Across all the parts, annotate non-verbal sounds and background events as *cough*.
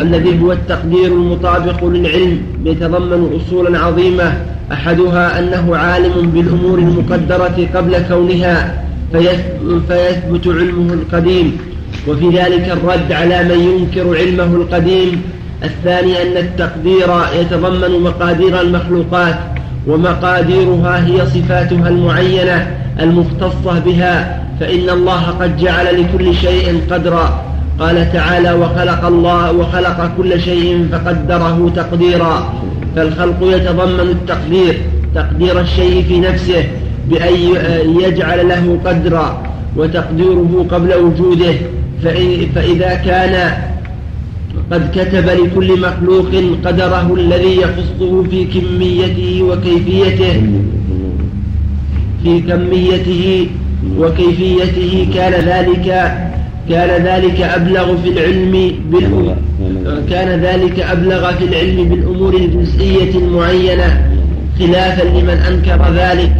الذي هو التقدير المطابق للعلم يتضمن أصولا عظيمة. أحدها أنه عالم بالأمور المقدرة قبل كونها فيثبت علمه القديم. وفي ذلك الرد على من ينكر علمه القديم. الثاني أن التقدير يتضمن مقادير المخلوقات ومقاديرها هي صفاتها المعينة المختصة بها. فإن الله قد جعل لكل شيء قدرا. قال تعالى وخلق الله وخلق كل شيء فقدره تقديرا. فالخلق يتضمن التقدير تقدير الشيء في نفسه بأن يجعل له قدرا وتقديره قبل وجوده. فإذا كان قد كتب لكل مخلوق قدره الذي يخصه في كميته وكيفيته في كميته وكيفيته كان ذلك كان ذلك أبلغ في العلم بالأمور كان ذلك أبلغ في العلم بالأمور الجزئية المعينة خلافا لمن أنكر ذلك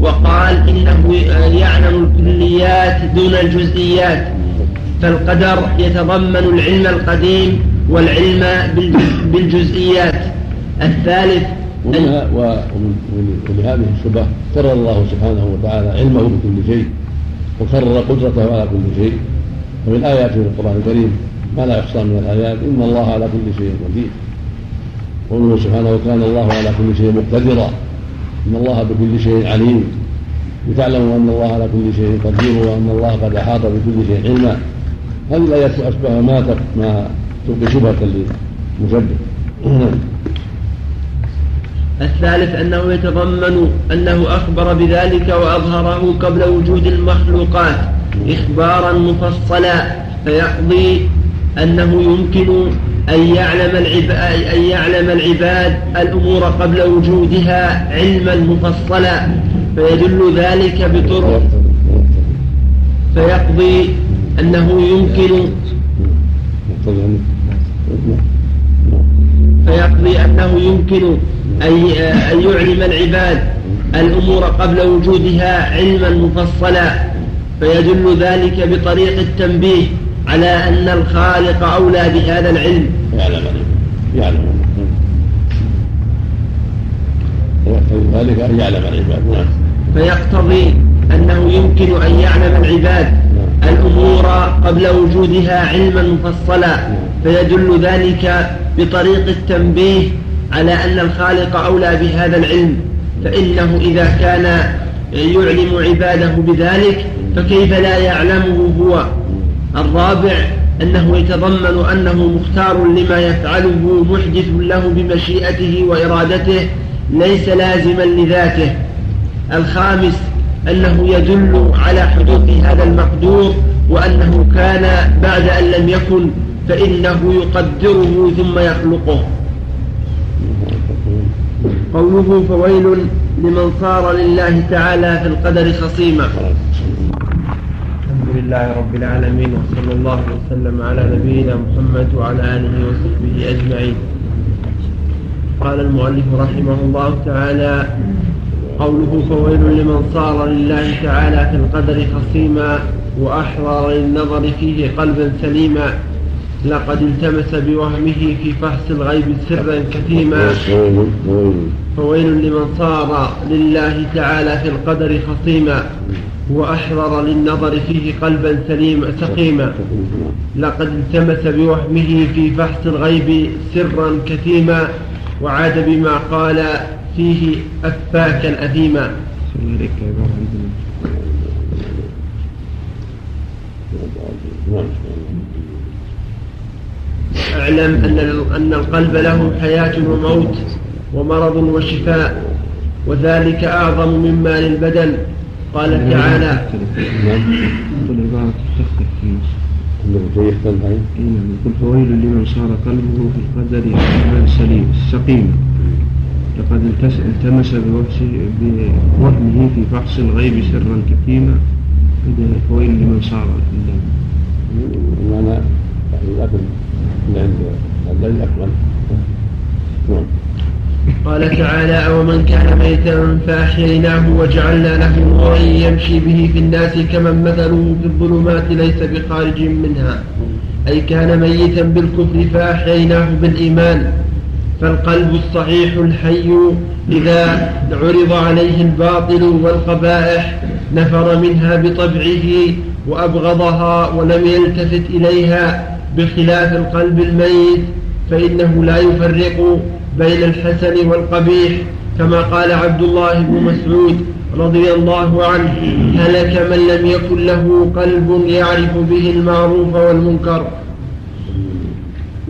وقال إنه يعلم الكليات دون الجزئيات فالقدر يتضمن العلم القديم والعلم بالجزئيات. الثالث ولهذه الشبه كرر الله سبحانه وتعالى علمه بكل شيء وكرر قدرته على كل شيء. ومن آياته في القرآن الكريم ما لا يحصى من الآيات إن الله على كل شيء قدير. قوله سبحانه وكان الله على كل شيء مقتدرا. إن الله بكل شيء عليم. لتعلموا أن الله على كل شيء قدير وأن الله قد أحاط بكل شيء علما. هذه الآيات أشبه ما ما تلقي شبهة للمشبه. *clears throat* الثالث أنه يتضمن أنه أخبر بذلك وأظهره قبل وجود المخلوقات. إخبارا مفصلا فيقضي أنه يمكن أن يعلم العباد أن يعلم العباد الأمور قبل وجودها علما مفصلا فيدل ذلك بطرق فيقضي أنه يمكن فيقضي أنه يمكن أن يعلم العباد الأمور قبل وجودها علما مفصلا. فيدل ذلك بطريق التنبيه على أن الخالق أولى بهذا العلم يعلم يعلم ذلك يعلم العباد نعم فيقتضي أنه يمكن أن يعلم العباد. الأمور قبل وجودها علما مفصلا. فيدل ذلك بطريق التنبيه على أن الخالق أولى بهذا العلم فإنه إذا كان يعلم عباده بذلك فكيف لا يعلمه هو؟ الرابع أنه يتضمن أنه مختار لما يفعله محدث له بمشيئته وإرادته ليس لازما لذاته. الخامس أنه يدل على حدوث هذا المقدور وأنه كان بعد أن لم يكن فإنه يقدره ثم يخلقه. قوله فويل لمن صار لله تعالى في القدر خصيما. لله رب العالمين وصلى الله وسلم على نبينا محمد وعلى آله وصحبه أجمعين. قال المؤلف رحمه الله تعالى قوله فويل لمن صار لله تعالى في القدر خصيما وأحرر للنظر فيه قلبا سليما لقد التمس بوهمه في فحص الغيب سرا كثيما. فويل لمن صار لله تعالى في القدر خصيما. وأحرر للنظر فيه قلبا سليما سقيما. لقد التمس بوهمه في فحص الغيب سرا كثيما وعاد بما قال فيه أفاكا أثيما أعلم أن أن القلب له حياة وموت ومرض وشفاء وذلك أعظم مما للبدن. قال تعالى قل فويل لمن صار قلبه في القدر سليم سقيم لقد التمس بوهمه في فحص الغيب سرا كتيما فويل لمن صار المعنى لكن عند الذي اكمل نعم. قال تعالى أومن كان ميتا فأحييناه وجعلنا له نورا يمشي به في الناس كمن مثله في الظلمات ليس بخارج منها أي كان ميتا بالكفر فأحييناه بالإيمان فالقلب الصحيح الحي إذا عرض عليه الباطل والقبائح نفر منها بطبعه وأبغضها ولم يلتفت إليها بخلاف القلب الميت فإنه لا يفرق بين الحسن والقبيح كما قال عبد الله بن مسعود رضي الله عنه هلك من لم يكن له قلب يعرف به المعروف والمنكر.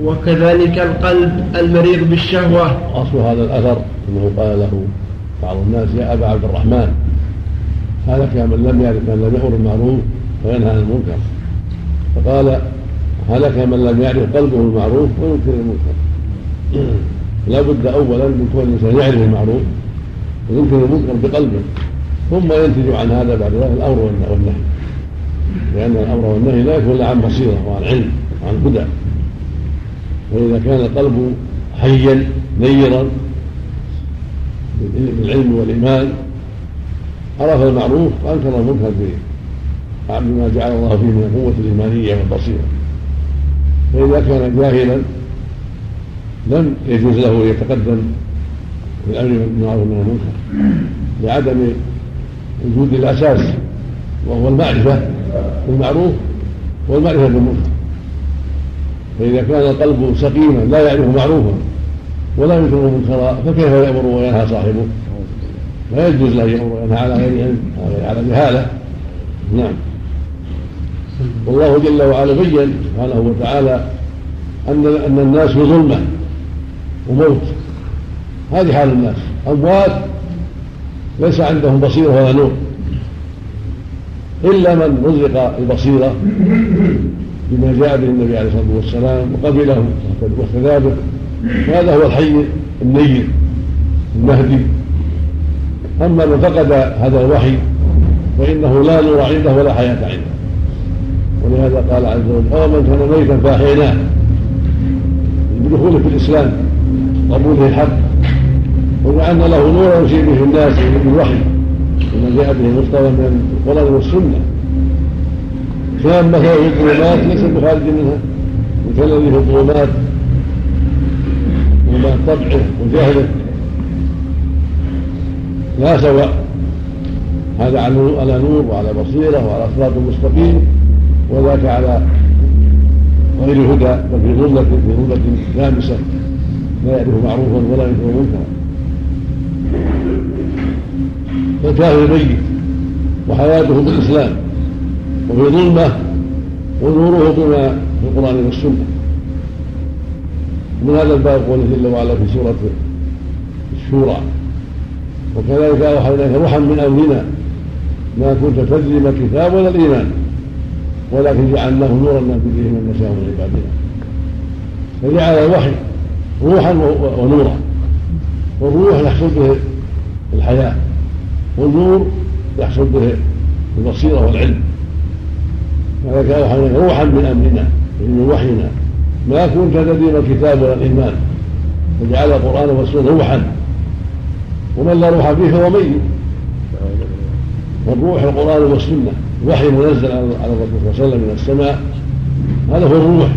وكذلك القلب المريض بالشهوة. أصل هذا الأثر أنه قال له بعض الناس يا أبا عبد الرحمن هلك من لم يعرف من لم يأمر بالمعروف وينهى عن المنكر. فقال هلك من لم يعرف قلبه المعروف وينكر المنكر. لا بد اولا من كون الانسان يعرف المعروف وينكر المنكر بقلبه ثم ينتج عن هذا بعد ذلك الأمر والنهي لأن الأمر والنهي لا يكون الا عن بصيرة وعن علم وعن هدى. وإذا كان القلب حيا نيرا بالعلم والإيمان عرف المعروف وأنكر المنكر بما جعل الله فيه من القوة الإيمانية والبصيرة. فاذا كان جاهلا لم يجوز له أن يتقدم بالأمر بالمعروف من المنكر. لعدم وجود الأساس وهو المعرفة بالمعروف والمعرفة بالمنكر. فإذا كان القلب سقيما لا يعرف معروفا ولا ينكر منكرا فكيف يأمر وينهى صاحبه؟ لا يجوز له يأمر وينهى على غير علم على جهالة. نعم. والله جل وعلا بين سبحانه وتعالى ان أن الناس في ظلمه وموت. هذه حال الناس. أموات ليس عندهم بصيرة ولا نور. إلا من رزق البصيرة بما جاء به النبي عليه الصلاة والسلام وقبله واهتدى به هو الحي النير المهدي. أما من فقد هذا الوحي فإنه لا نور عنده ولا حياة عنده. ولهذا قال عز وجل أو من كان ميتا فأحييناه بدخوله في الإسلام. قبوله الحق وجعلنا له نورا يمشي به الناس بالوحي وما جاء به المصطفى من القران والسنة مثلا في الظلمات ليس بخارج منها. الذي في الظلمات وما طبعه وجهله. لا سواء. هذا على نور وعلى بصيرة وعلى صراط مستقيم وذاك على غير هدى بل في ظلة في ظلة لامسة. لا يعرف معروفا ولا ينكر منكرا. فالكافر ميت وحياته بالإسلام وفي ظلمة ونوره بما في القرآن والسنة. من هذا الباب قوله جل وعلا في سورة الشورى. وكذلك اوحينا روحا من أمرنا ما كنت تدري ما الكتاب ولا الإيمان ولكن جعلناه نورا نهدي به من نشاء من عبادنا. فجعل الوحي روحا ونورا. والروح يحصل به الحياة. والنور يحصل به البصيرة والعلم. ولكن أوحينا روحا من أمرنا من وحينا. ما كنت تدري ما الكتاب ولا الإيمان. فجعل القرآن والسنة روحا. ومن لا روح فيه فهو ميت. والروح القرآن والسنة. وحي منزل على الرسول صلى الله عليه وسلم من السماء. هذا هو الروح.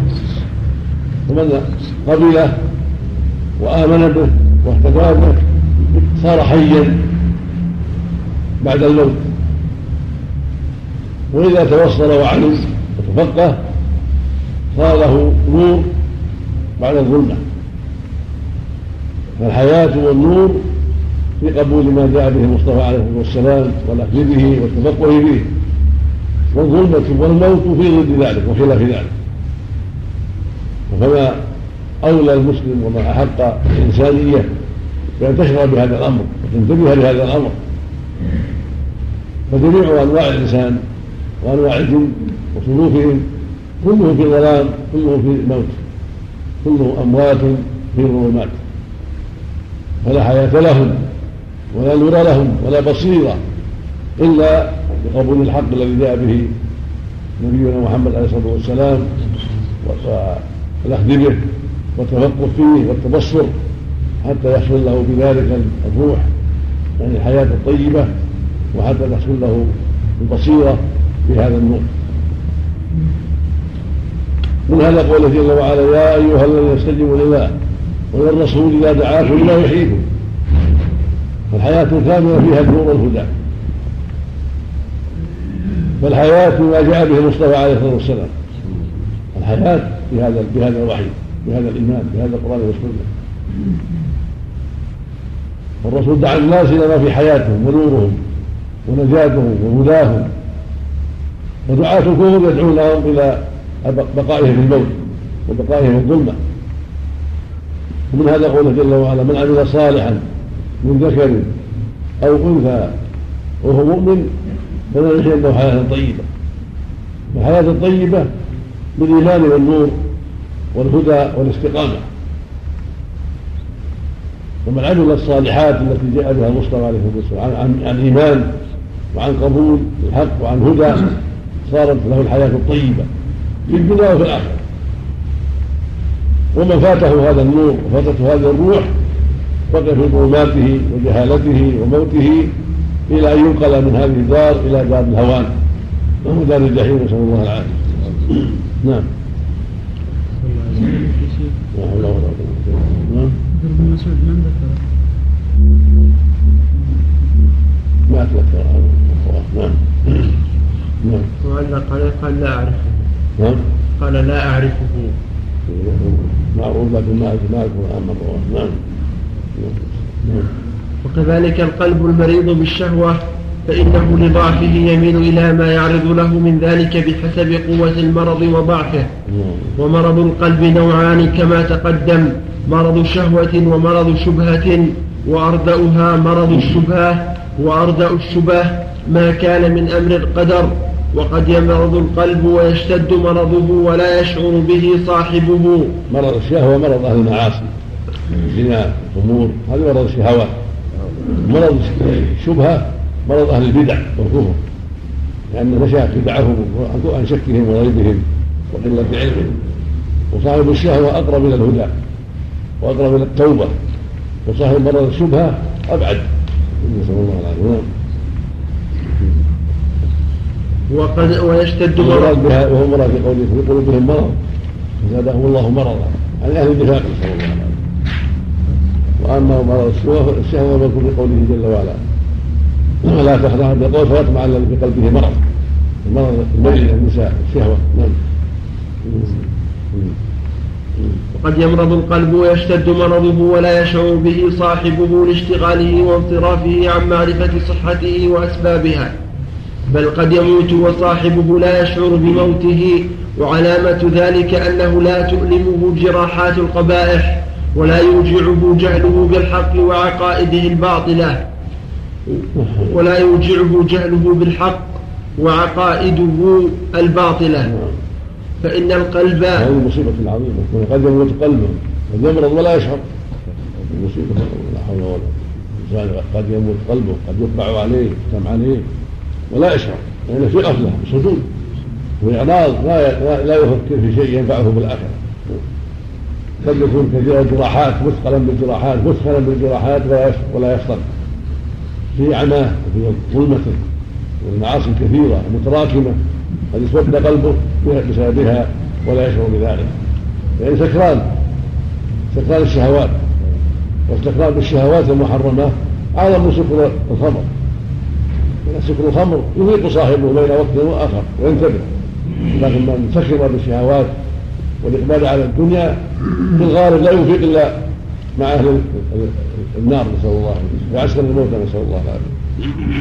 ومن قبله وآمن به واهتدى به صار حيا بعد الموت. وإذا توصل وعلم وتفقه صار له نور بعد الظلمة. فالحياة والنور في قبول ما جاء به المصطفى عليه الصلاة والسلام والأخذ به والتفقه به والظلمة والموت في ضد ذلك وخلاف ذلك. وفما أولى المسلم وما أحق الإنسانية بأن تشعر بهذا الأمر وتنتبه لهذا الأمر. فجميع أنواع الإنسان وأنواع الجن وصنوفهم كله في ظلام كله في موت كله أموات في ظلمات. فلا حياة لهم ولا نور لهم ولا بصيرة إلا بقبول الحق الذي جاء به نبينا محمد عليه الصلاة والسلام والأخذ به. والتفقه فيه والتبصر حتى يحصل له بذلك الروح يعني الحياة الطيبة وحتى تحصل له البصيرة بهذا النور من هذا قوله جل وعلا يا أيها الذين استجيبوا لله وللرسول إذا دعاكم لما يحييكم. فالحياة كامله فيها النور والهدى. فالحياة بما جاء به المصطفى عليه الصلاة والسلام. الحياة بهذا بهذا الوحي. بهذا الإيمان بهذا القرآن والسنة. والرسول دعا الناس إلى ما في حياتهم ونورهم ونجاتهم وهداهم. ودعاة الكفر يدعونهم إلى بقائهم في الموت وبقائهم في الظلمة. ومن هذا قوله جل وعلا من عمل صالحا من ذكر أو أنثى وهو مؤمن فلنحيينه حياة طيبة. الحياة الطيبه بالإيمان والنور والهدى والاستقامة. ومن عمل الصالحات التي جاء بها المصطفى عليه الصلاة والسلام عن, ايمان وعن قبول الحق وعن هدى صارت له الحياة الطيبة في الدنيا وفي الآخرة. ومن فاته هذا النور وفاتته هذه الروح بقي في ظلماته وجهالته وموته إلى أن ينقل من هذه الدار إلى دار الهوان. وهو دار الجحيم نسأل الله العافية. نعم. لا حول ولا نعم مسعود من ذكر ما اتذكر نعم نعم قال قال لا اعرفه نعم قال لا اعرفه معروف لكن ما ما رواه نعم نعم وكذلك القلب المريض بالشهوة فإنه لضعفه يميل إلى ما يعرض له من ذلك بحسب قوة المرض وضعفه. ومرض القلب نوعان كما تقدم مرض شهوة ومرض شبهة وأردأها مرض الشبهة وأردأ الشبهة ما كان من أمر القدر وقد يمرض القلب ويشتد مرضه ولا يشعر به صاحبه. مرض الشهوة مرض أهل المعاصي الزنا الخمور هذا مرض الشهوات. مرض الشبهة مرض أهل البدع والكفر لأن نشأت بدعهم عن شكهم وريبهم وقلة علمهم وصاحب الشهوة أقرب إلى الهدى وأقرب إلى التوبة. وصاحب مرض الشبهة أبعد. نسأل الله العافية. وقد ويشتد مرض. بها وهو مرض في قوله في قلوبهم مرض. فزادهم الله مرضا. عن أهل النفاق. نسأل الله العافية. وأما مرض الشهوة فيكون في قوله جل وعلا. ولا تخدعها بالقول فيطمع الذي في قلبه مرض. المرض الميل النساء الشهوه نعم. وقد يمرض القلب ويشتد مرضه ولا يشعر به صاحبه لاشتغاله وانصرافه عن معرفة صحته وأسبابها. بل قد يموت وصاحبه لا يشعر بموته وعلامة ذلك أنه لا تؤلمه جراحات القبائح ولا يوجعه جهله بالحق وعقائده الباطلة. ولا يوجعه جهله بالحق وعقائده الباطلة. فإن القلب هذه المصيبة العظيمة قد يموت قلبه قد يمرض ولا يشعر. المصيبة لا حول ولا قوة. قد يموت قلبه قد يطبع عليه يختم عليه ولا يشعر. لأنه في غفلة سجود وإعراض لا لا يفكر في شيء ينفعه في الآخرة قد يكون كثير الجراحات مثقلا بالجراحات مثقلا بالجراحات ولا يفطر في عماه وفي ظلمته والمعاصي كثيرة متراكمة. قد اسود قلبه بسببها ولا يشعر بذلك. يعني سكران سكران الشهوات. واستقرار بالشهوات المحرمة أعظم سكر الخمر. سكر الخمر يفيق صاحبه بين وقت وآخر وينتبه. لكن من سكر بالشهوات والإقبال على الدنيا في الغالب لا يفيق إلا مع أهل النار نسأل الله في عسكر الموتى نسأل الله العافيه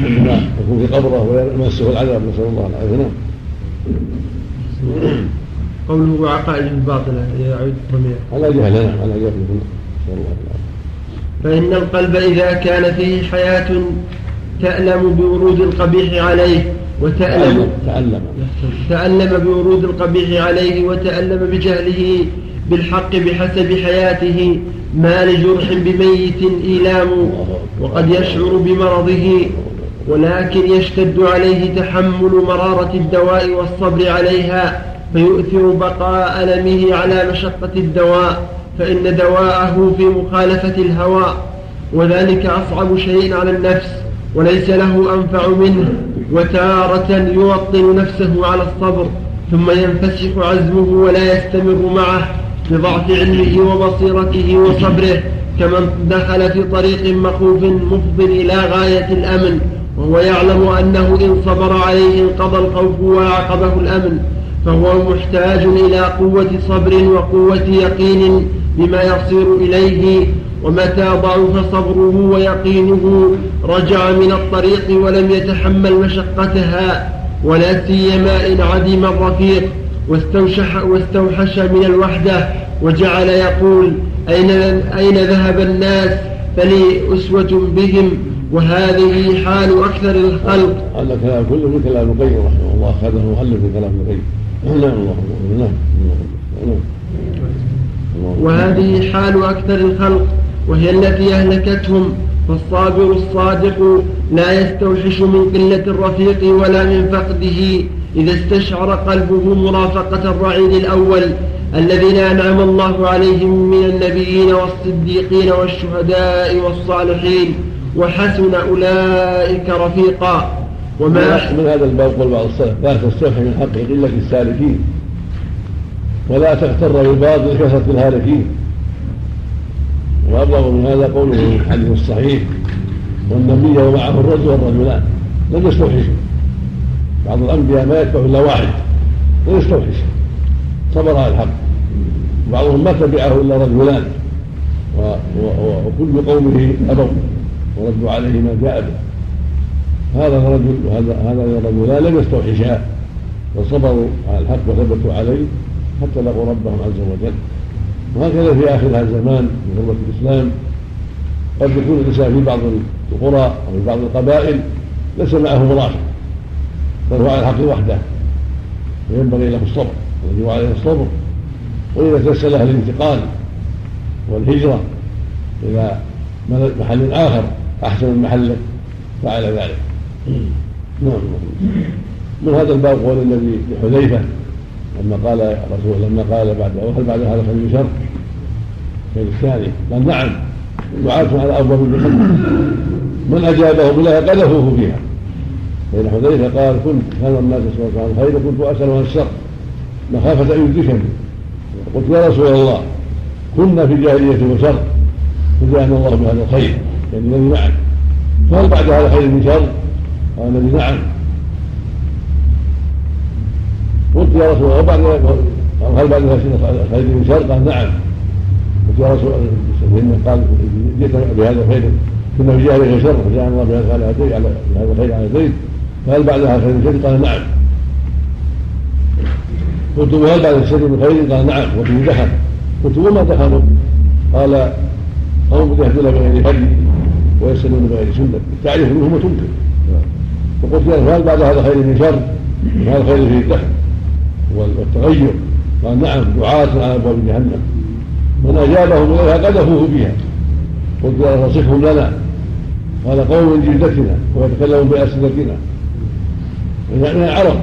عندما يكون في قبره ويمسه العذاب نسأل الله العافية. نعم. قوله وعقائد الباطلة يعود ضمير. على جهل نعم على جهل نسأل الله العافية. فإن القلب إذا كان فيه حياة تألم بورود القبيح عليه وتألم. تألم. تألم بورود القبيح عليه وتألم بجهله بالحق بحسب حياته ما لجرح بميت إيلام وقد يشعر بمرضه ولكن يشتد عليه تحمل مرارة الدواء والصبر عليها فيؤثر بقاء ألمه على مشقة الدواء فإن دواءه في مخالفة الهوى وذلك أصعب شيء على النفس وليس له أنفع منه وتارة يوطن نفسه على الصبر ثم ينفسخ عزمه ولا يستمر معه. بضعف علمه وبصيرته وصبره كمن دخل في طريق مخوف مفض إلى غاية الأمن وهو يعلم أنه إن صبر عليه انقضى الخوف وأعقبه الأمن فهو محتاج إلى قوة صبر وقوة يقين بما يصير إليه ومتى ضعف صبره ويقينه رجع من الطريق ولم يتحمل مشقتها ولا سيما إن عدم الرفيق. واستوشح واستوحش من الوحدة وجعل يقول أين, أين ذهب الناس فلي أسوة بهم وهذه حال أكثر الخلق. هذا كلام كله من كلام القيم رحمه الله. هذا مؤلف من كلام القيم. نعم الله نعم. وهذه حال أكثر الخلق وهي التي أهلكتهم فالصابر الصادق لا يستوحش من قلة الرفيق ولا من فقده. إذا استشعر قلبه مرافقة الرعيل الأول الذين أنعم الله عليهم من النبيين والصديقين والشهداء والصالحين وحسن أولئك رفيقا. وما من هذا الباب قول بعض السلف لا تستوحي من حق قلة السالكين. ولا تغتر بالباطل كثرة الهالكين. وأبلغ من هذا قوله في الحديث الصحيح والنبي ومعه الرجل والرجلان. لم يستوحشوا بعض الأنبياء ما يتبع إلا واحد لم يستوحش صبر على الحق. بعضهم ما تبعه إلا رجلان وكل قومه أبوا. وردوا عليه ما جاء به. هذا الرجل وهذا هذا الرجلان لم يستوحشا وصبروا على الحق وثبتوا عليه حتى لقوا ربهم عز وجل. وهكذا في آخر هذا الزمان في غربة الإسلام. قد يكون الإنسان في بعض القرى أو في بعض القبائل ليس معه مرافق بل هو على الحق وحده وينبغي له الصبر. ويجب عليه الصبر وإذا تيسر له الانتقال والهجرة إلى محل آخر أحسن من محله فعل ذلك. نعم. من هذا الباب قول الذي لحذيفة لما قال رسول لما قال بعد وهل بعد هذا خير شر. في الثاني. قال نعم دعاة على ابواب الجنه من أجابه بها قذفوه فيها. فإن حذيفة قال كنت كان الناس يسألون عن الخير كنت أسأل عن الشر مخافة أن يدركني. قلت يا رسول الله كنا في جاهلية وشر فجاءنا الله بهذا الخير يعني الذي معك. فهل بعد هذا خير من شر؟ قال النبي نعم قلت يا رسول الله بعد هل بعد خير من شر؟ قال نعم. قلت يا رسول الله قال جئت بهذا الخير كنا في جاهلية شر فجاءنا الله بهذا الخير على زيد فهل بعدها خير من شر؟ قال نعم. قلت وهل بعد الشر من خير؟ قال نعم وفيه دخل قلت وما دخلوا؟ قال قوم يهدون بغير هدي ويسألون بغير سنة. تعرف منهم وتنكر فقلت له هل بعد هذا خير من شر؟ هذا خير فيه الدخل والتغير. قال نعم دعاة على أبواب جهنم. من أجابهم إليها قذفوه فيها قلت له تصفهم لنا. قال قوم من جلدتنا ويتكلمون بألسنتنا. من العرب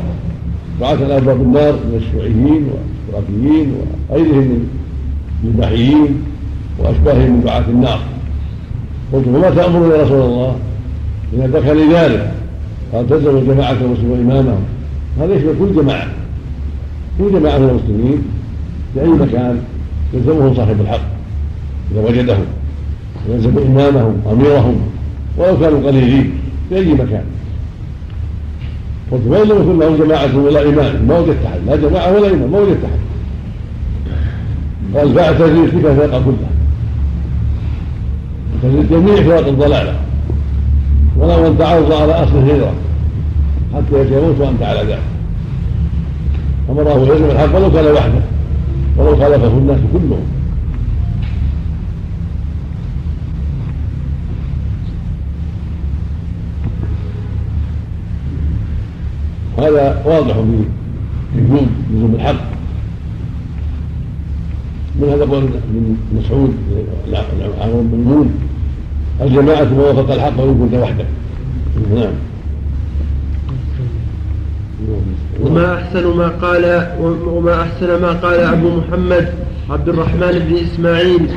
دعاة على ابواب النار من الشيوعيين والاشتراكيين وغيرهم من المباحيين وأشباههم من دعاة النار. قلت فما تأمرون يا رسول الله إذا دخل ذلك؟ قال تلزم جماعة المسلمين إمامهم هذا يشمل كل جماعة؟ كل جماعة من المسلمين في أي مكان يلزمهم صاحب الحق. إذا وجدهم يلزم إمامهم أميرهم ولو كانوا قليلين في أي مكان. قلت وإن لم يكن لهم جماعة ولا إمام ما وجدت أحد لا جماعة ولا إمام ما وجدت أحد قال فاعتزل تلك الفرقة كلها. اعتزل جميع فرق الضلالة. ولو أن تعرض على أصل الهجرة. حتى يموت وأنت على ذلك. أمره يلزم الحق. ولو كان وحده. ولو خالفه الناس كلهم. هذا واضح في وجوب لزوم الحق. من هذا قول ابن مسعود عن بن الجماعة ما وافق الحق وإن كنت وحدك. نعم. وما أحسن ما قال وما أحسن ما قال أبو محمد عبد الرحمن بن إسماعيل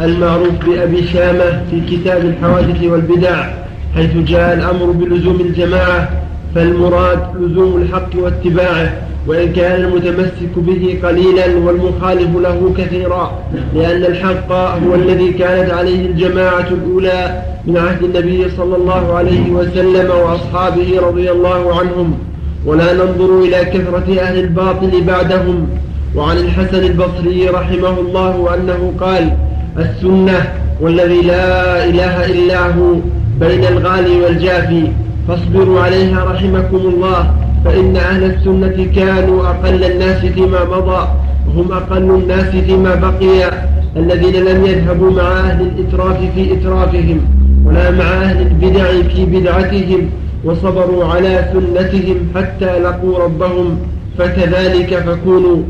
المعروف بأبي شامة في كتاب الحوادث والبدع حيث جاء الأمر بلزوم الجماعة فالمراد لزوم الحق واتباعه وإن كان المتمسك به قليلا والمخالف له كثيرا لأن الحق هو الذي كانت عليه الجماعة الأولى من عهد النبي صلى الله عليه وسلم وأصحابه رضي الله عنهم. ولا ننظر إلى كثرة أهل الباطل بعدهم. وعن الحسن البصري رحمه الله أنه قال السنة والذي لا إله إلا هو بين الغالي والجافي. فاصبروا عليها رحمكم الله فإن أهل السنة كانوا أقل الناس فيما مضى وهم أقل الناس فيما بقي الذين لم يذهبوا مع أهل الإتراف في إترافهم ولا مع أهل البدع في بدعتهم وصبروا على سنتهم حتى لقوا ربهم فكذلك فكونوا.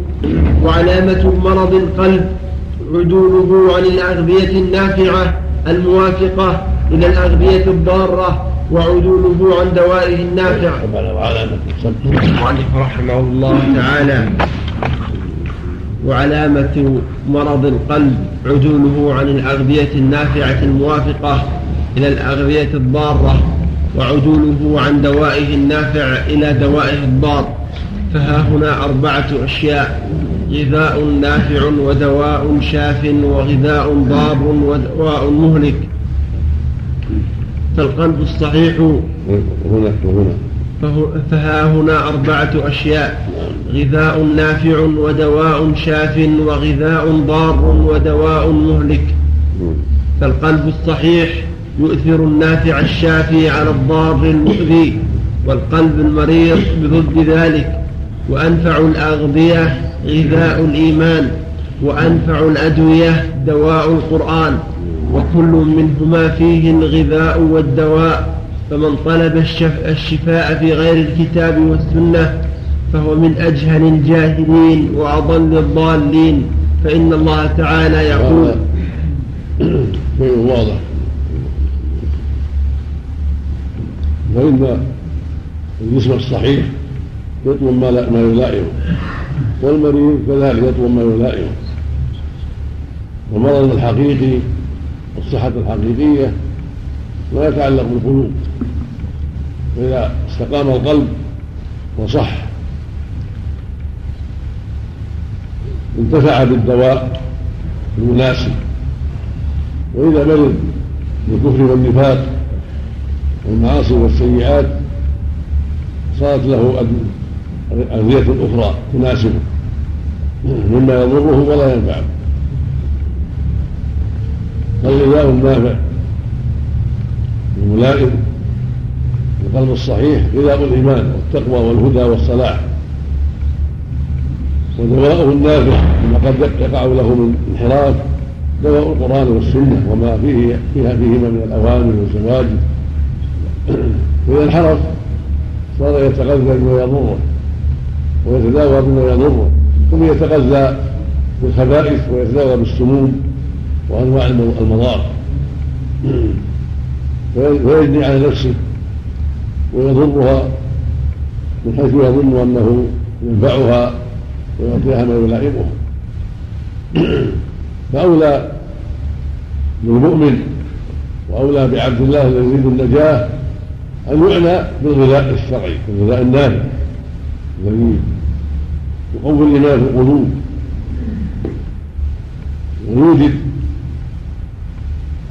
وعلامة مرض القلب عدوله عن الأغذية النافعة الموافقة إلى الأغذية الضارة وعدوله عن دوائه النافع. رحمه الله تعالى وعلامة مرض القلب عدوله عن الأغذية النافعة الموافقة إلى الأغذية الضارة وعدوله عن دوائه النافع إلى دوائه الضار. فها هنا أربعة أشياء غذاء نافع ودواء شاف وغذاء ضار ودواء مهلك. فالقلب الصحيح. هنا وهنا فها هنا أربعة أشياء. غذاء نافع ودواء شاف وغذاء ضار ودواء مهلك. فالقلب الصحيح يؤثر النافع الشافي على الضار المؤذي والقلب المريض بضد ذلك. وأنفع الأغذية غذاء الإيمان وأنفع الأدوية دواء القرآن. وكل منهما فيه الغذاء والدواء فمن طلب الشفاء في غير الكتاب والسنة فهو من أجهل الجاهلين وأضل الضالين. فإن الله تعالى يقول واضح. فإن الجسم الصحيح يطلب ما ما يلائمه والمريض كذلك يطلب ما يلائمه والمرض الحقيقي الصحة الحقيقية ما يتعلق بالقلوب. فإذا استقام القلب وصح انتفع بالدواء المناسب. وإذا مرض بالكفر والنفاق والمعاصي والسيئات صارت له أذية أخرى تناسبه مما يضره ولا ينفعه. فالغذاء النافع الملائم. القلب الصحيح غذاء الإيمان والتقوى والهدى والصلاح. ودواءه النافع مما قد يقع له من انحراف دواء القرآن والسنة وما فيه فيها فيهما من الأوامر والزواجر فإذا *clears throat* انحرف صار يتغذى بما يضره ويتداوى بما يضره ثم يتغذى بالخبائث ويتداوى بالسموم. وأنواع المضار. فيجني على نفسه ويضرها من حيث يظن أنه ينفعها ويعطيها ما يلائمها. *clears throat* فأولى بالمؤمن وأولى بعبد الله الذي يريد النجاة أن يعنى بالغذاء الشرعي الغذاء النافع الذي يقوي الإيمان في القلوب. ويوجد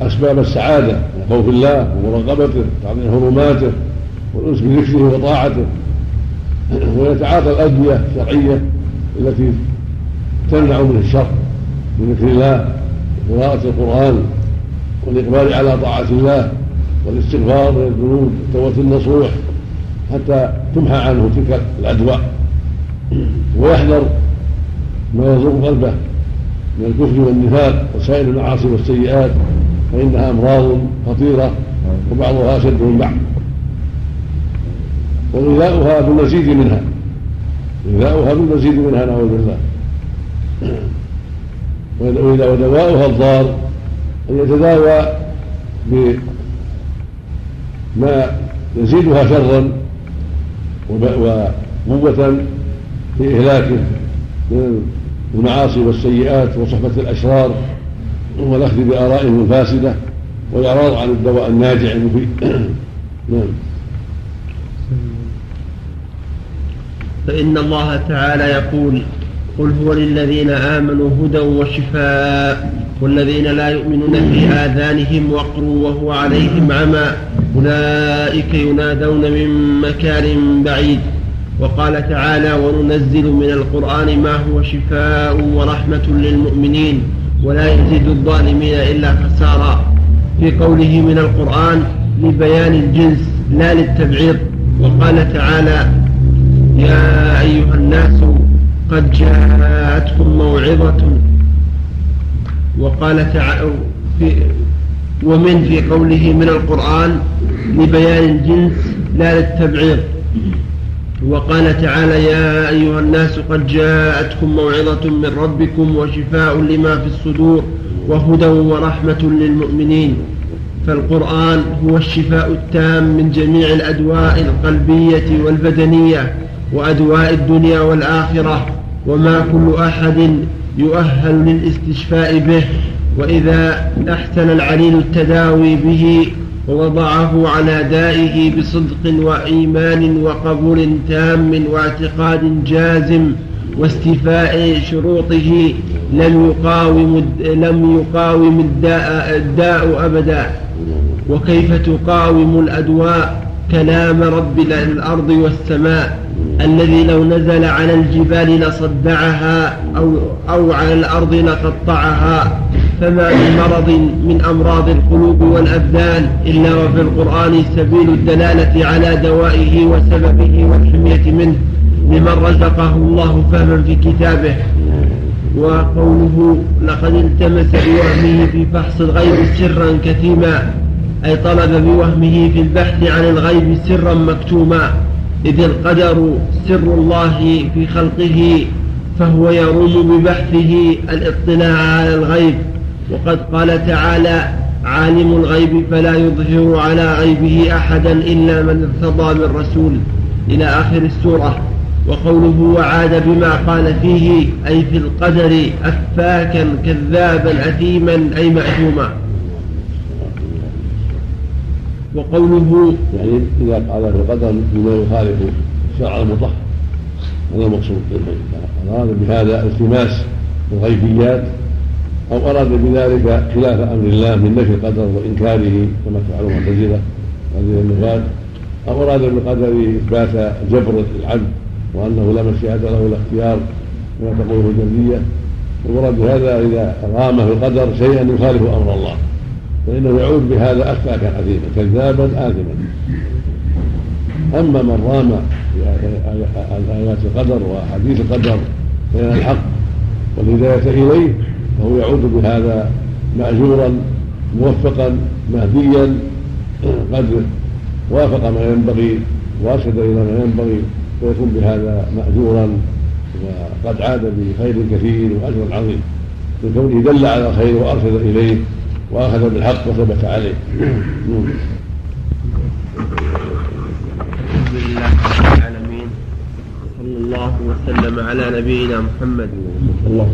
أسباب السعادة من خوف الله ومراقبته وتعظيم حرماته والأنس بذكره وطاعته. ويتعاطى الأدوية الشرعية التي تمنع من الشر من ذكر الله وقراءة القرآن والإقبال على طاعة الله والاستغفار من الذنوب والتوبة النصوح حتى تمحى عنه تلك الأدواء. ويحذر ما يضر قلبه من الكفر والنفاق وسائر المعاصي والسيئات. فإنها أمراض خطيرة وبعضها أشد من بعض. وغذاؤها بالمزيد منها. غذاؤها بالمزيد منها نعوذ بالله. ودواؤها الضار أن يتداوى بما يزيدها شرا وقوة في إهلاكه من المعاصي والسيئات وصحبة الأشرار. والأخذ بآرائهم الفاسدة والإعراض عن الدواء الناجع المفيد. *clears throat* نعم. فإن الله تعالى يقول قل هو للذين آمنوا هدى وشفاء والذين لا يؤمنون في آذانهم وقر وهو عليهم عمى أولئك ينادون من مكان بعيد. وقال تعالى وننزل من القرآن ما هو شفاء ورحمة للمؤمنين ولا يزيد الظالمين إلا خسارا. في قوله من القرآن لبيان الجنس لا للتبعيض وقال تعالى يا أيها الناس قد جاءتكم موعظة. وقال تعالى في ومن في قوله من القرآن لبيان الجنس لا للتبعيض. وقال تعالى يا أيها الناس قد جاءتكم موعظة من ربكم وشفاء لما في الصدور وهدى ورحمة للمؤمنين. فالقرآن هو الشفاء التام من جميع الأدواء القلبية والبدنية وأدواء الدنيا والآخرة وما كل أحد يؤهل للاستشفاء به. وإذا أحسن العليل التداوي به ووضعه على دائه بصدق وإيمان وقبول تام واعتقاد جازم واستيفاء شروطه لم يقاوم لم يقاوم الداء, الداء أبدا. وكيف تقاوم الأدواء كلام رب الأرض والسماء الذي لو نزل على الجبال لصدعها أو, أو على الأرض لقطعها فما من مرض من أمراض القلوب والأبدان إلا وفي القرآن سبيل الدلالة على دوائه وسببه والحمية منه لمن رزقه الله فهما في كتابه. وقوله لقد التمس بوهمه في فحص الغيب سرا كثيما أي طلب بوهمه في البحث عن الغيب سرا مكتوما إذ القدر سر الله في خلقه فهو يروم ببحثه الاطلاع على الغيب. وقد قال تعالى عالم الغيب فلا يظهر على غيبه أحدا إلا من ارتضى من رسول إلى آخر السورة. وقوله وعاد بما قال فيه أي في القدر أفاكا كذابا أثيما أي مأثوما. وقوله يعني إذا قال في القدر بما يخالف الشرع المطهر هذا المقصود أراد بهذا التماس الغيبيات أو أراد بذلك خلاف أمر الله من نفي القدر وإنكاره كما تفعل المعتزلة هذه النفاة أو أراد بالقدر إثبات جبر العبد وأنه لا مشيئة له ولا اختيار كما تقوله الجبرية والمراد بهذا إذا رام في القدر شيئا يخالف أمر الله فإنه يعود بهذا أفاكا عظيما كذابا آثما. أما من رام آيات القدر وحديث القدر بين الحق والهداية إليه فهو يعود بهذا مأجورا موفقا مهديا. قد وافق ما ينبغي وأرشد إلى ما ينبغي ويكون بهذا مأجورا. وقد عاد بخير كثير وأجر عظيم. لكونه دل على الخير وأرشد إليه وأخذ بالحق وثبت عليه الحمد لله رب العالمين صلى الله وسلم على نبينا محمد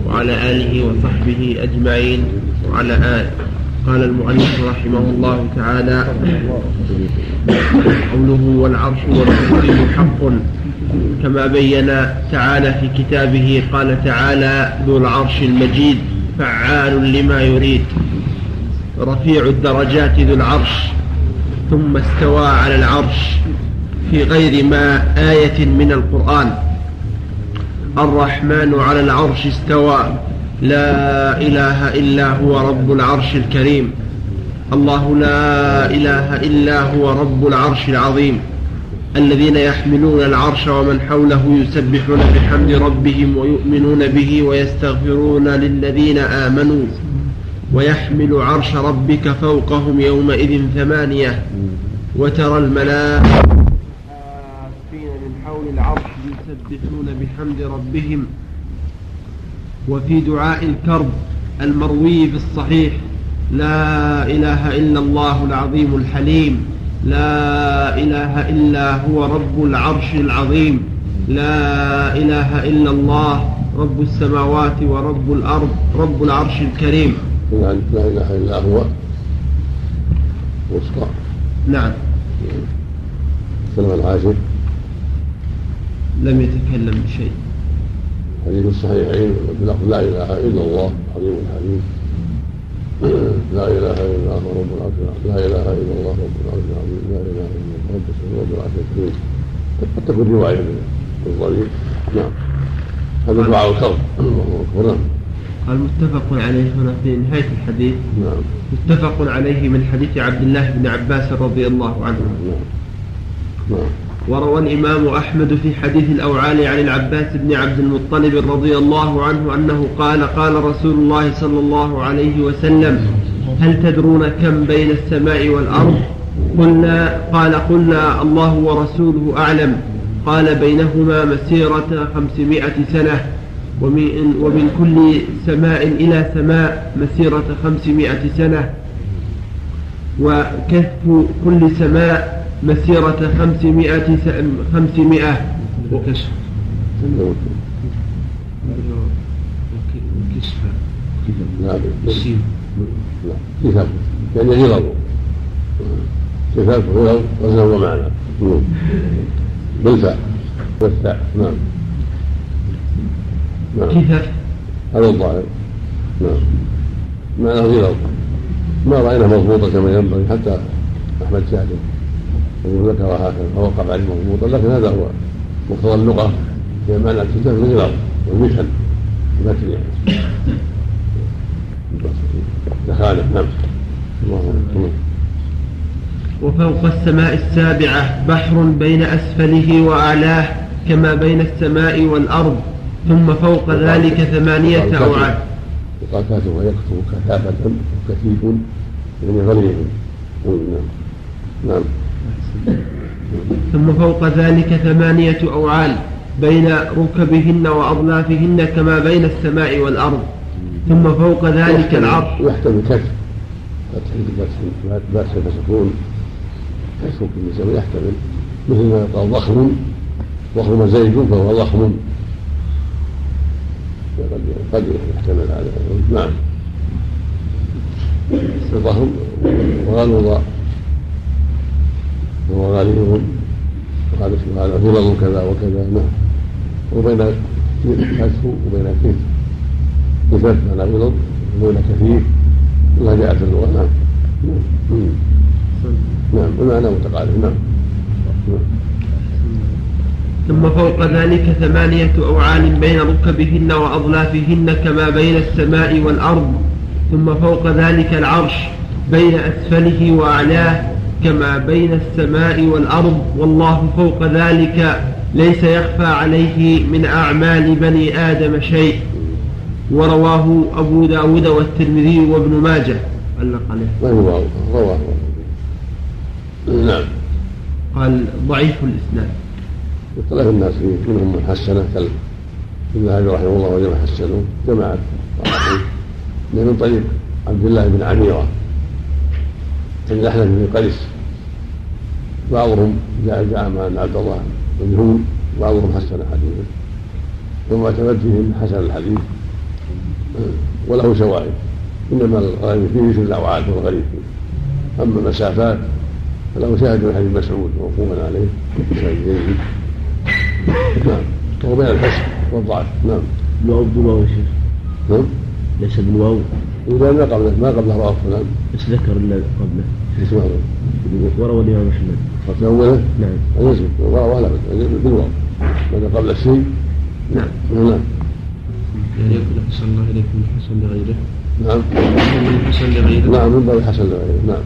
وعلى آله وصحبه أجمعين وعلى اله قال المؤلف رحمه الله تعالى قوله والعرش والكرسي حق كما بين تعالى في كتابه قال تعالى ذو العرش المجيد فعال لما يريد رفيع الدرجات ذو العرش ثم استوى على العرش في غير ما آية من القرآن. الرحمن على العرش استوى. لا إله إلا هو رب العرش الكريم. الله لا إله إلا هو رب العرش العظيم. الذين يحملون العرش ومن حوله يسبحون بحمد ربهم ويؤمنون به ويستغفرون للذين آمنوا. ويحمل عرش ربك فوقهم يومئذ ثمانية. وترى الملائكة من حول العرش يسبحون بحمد ربهم وفي دعاء الكرب المروي في الصحيح لا إله إلا الله العظيم الحليم لا إله إلا هو رب العرش العظيم لا إله إلا الله رب السماوات ورب الأرض رب العرش الكريم. لا إله إلا هو. وسطى نعم. سلم العاشر لم يتكلم بشيء. حديث الصحيحين بلفظ لا إله إلا الله عظيم الحليم لا إله إلا الله رب العرش لا إله إلا الله رب العرش العظيم. لا إله إلا الله رب رب العرش الكريم. قد تكون روايه من الضرير نعم. هذا دعاء الكرب الله أكبر. نعم. قال متفق عليه هنا في نهاية الحديث. نعم. متفق عليه من حديث عبد الله بن عباس رضي الله عنه. نعم. نعم. وروى الإمام أحمد في حديث الأوعال عن العباس بن عبد المطلب رضي الله عنه أنه قال قال رسول الله صلى الله عليه وسلم هل تدرون كم بين السماء والأرض؟ قلنا قال قلنا الله ورسوله أعلم. قال بينهما مسيرة خمسمائة سنة ومن, ومن كل سماء إلى سماء مسيرة خمسمائة سنة وكهف كل سماء مسيرة خمسمائة خمسمائة وكسر وكسفة نعم كتاب يعني غلظ كتاب غلظ وزن ومعنى بالفاء والثاء نعم نعم كثف هذا الظاهر نعم معناه غلظ ما راينا مضبوطه كما ينبغي حتى احمد شاكر يقول ذكر هكذا فوقف عليه مضبوطا لكن هذا هو مقتضى اللغة هي معنى الكتاب الغلظ والمثل المثل يعني. دخانه نعم. الله أكبر. وفوق السماء السابعة بحر بين أسفله وأعلاه كما بين السماء والأرض ثم فوق ذلك ثمانية أوعاد. يقال كاتب ويكتب كثافة كثيف يعني غليظ نعم. نعم. ثم فوق ذلك ثمانية أوعال بين ركبهن وأضلافهن كما بين السماء والأرض. ثم فوق ذلك العرش كسر فتح فتح فتح فسكون شيء يحتمل مثل ما يقال ضخم. ضخم زيد فهو ضخم. قد قد يحتمل هذا. نعم. ضخم. وغلظ. وهو غليظ وقال هذا غلظ كذا وكذا. نعم. وبين كسر وبين كيف كتاب معنى غلظ وبين كثير. ما جاءت اللغة نعم. نعم. نعم. المعنى متقارب نعم. نعم. ثم فوق ذلك ثمانية أوعال بين ركبهن وأضلافهن كما بين السماء والأرض. ثم فوق ذلك العرش بين أسفله وأعلاه كما بين السماء والأرض والله فوق ذلك ليس يخفى عليه من أعمال بني آدم شيء. ورواه أبو داود والترمذي وابن ماجه. علق عليه. رواه. نعم. قال ضعيف الإسناد. اختلف الناس فيه منهم من حسنه كالابن الذهبي رحمه الله وجمع حسنه صحيح من طريق عبد الله بن عميرة. بن الاحنف بن قيس. بعضهم جاء جاء مع عبد الله مجهول بعضهم حسن حديثه ثم اعتمد فيهم حسن الحديث. وله شواهد. إنما الغريب فيه مثل الأوعاد والغريب فيه. أما المسافات فله شاهد من حديث مسعود موقوفا عليه. شاهد جيد نعم. وهو بين الحسن والضعف. نعم. الواو بالواو يا شيخ. نعم. ليس بالواو. إذا ما قبله ما قبله رواه فلان بس ذكر إلا قبله. اسمه وروى الامام احمد قد أوله نعم. يزن ولا ولا بالواو. ماذا قبل الشيء. نعم. نعم. يعني يقول أحسن الله إليكم من حسن لغيره. نعم. من حسن لغيره؟ نعم من باب الحسن لغيره. نعم.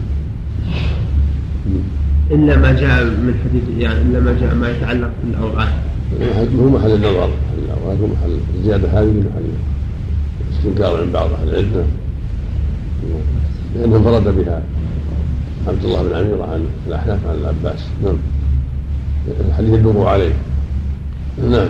إلا ما جاء من حديث يعني إلا ما جاء ما يتعلق بالأوعاد هو محل النظر محل الأوقات هو محل الزيادة هذه محل استنكار من بعض أهل العلم. لأنه انفرد بها عبد الله بن عميرة عن الأحناف عن العباس. نعم. الحديث يدور عليه. نعم.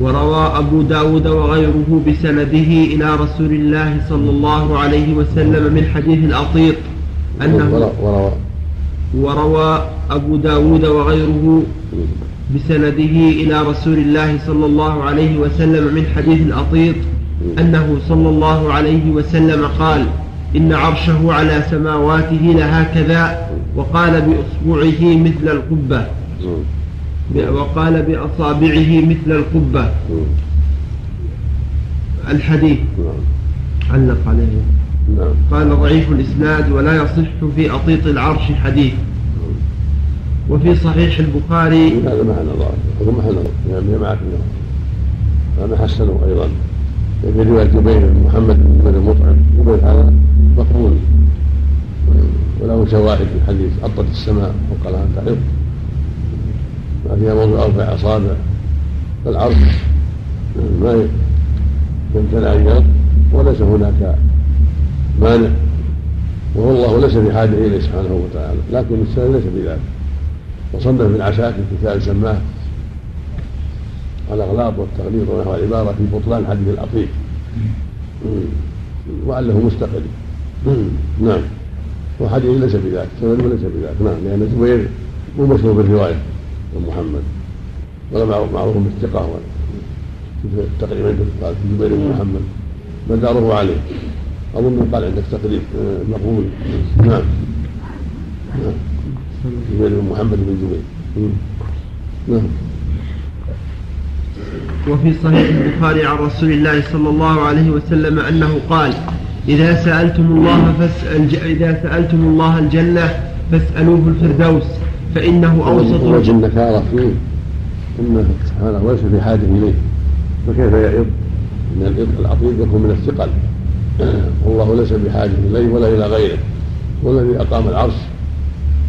وروى أبو داود وغيره بسنده إلى رسول الله صلى الله عليه وسلم من حديث الأطيط أنه وروى وروى أبو داود وغيره بسنده إلى رسول الله صلى الله عليه وسلم من حديث الأطيط أنه صلى الله عليه وسلم قال إن عرشه على سماواته لهكذا وقال بإصبعه مثل القبة. وقال بأصابعه مثل القبة. الحديث. علق عليه. قال ضعيف الإسناد ولا يصح في أطيط العرش حديث. وفي صحيح البخاري. هذا محل نظر هذا محل نظر يعني معك هذا حسنه أيضا. في روايه جبير محمد بن المطعم جبير هذا مقبول. وله شواهد في حديث عطت السماء وقال لها تعظ ما فيها موضع أربع اصابع فالعرش ما يمتنع ان يرد وليس هناك مانع. والله ليس بحاجه إليه سبحانه وتعالى. لكن السنة ليس بذلك. وصنف ابن عساكر كتاب سماه الأغلاط والتغليط ونحو العباره في بطلان حديث الاطيب وعله مستقل. نعم. وحديث ليس بذلك. سند ليس بذلك. نعم. لأن زبير مو مشهور بالرواية عن محمد. ولا معروف بالثقة تقريبا قال في زبير بن محمد. مداره عليه. أظن قال عندك تقريب آه، مقبول. نعم. نعم. زبير بن محمد بن زبير. نعم. وفي صحيح البخاري عن رسول الله صلى الله عليه وسلم أنه قال إذا سألتم الله فاسأل إذا سألتم الله الجنة فاسألوه الفردوس فإنه أوسط وجه. النكارة فيه أنه سبحانه ليس في حاجة إليه. فكيف يعظ؟ أن الإض العظيم يكون من الثقل. *clears throat* والله ليس بحاجة إليه ولا إلى غيره. هو الذي أقام العرش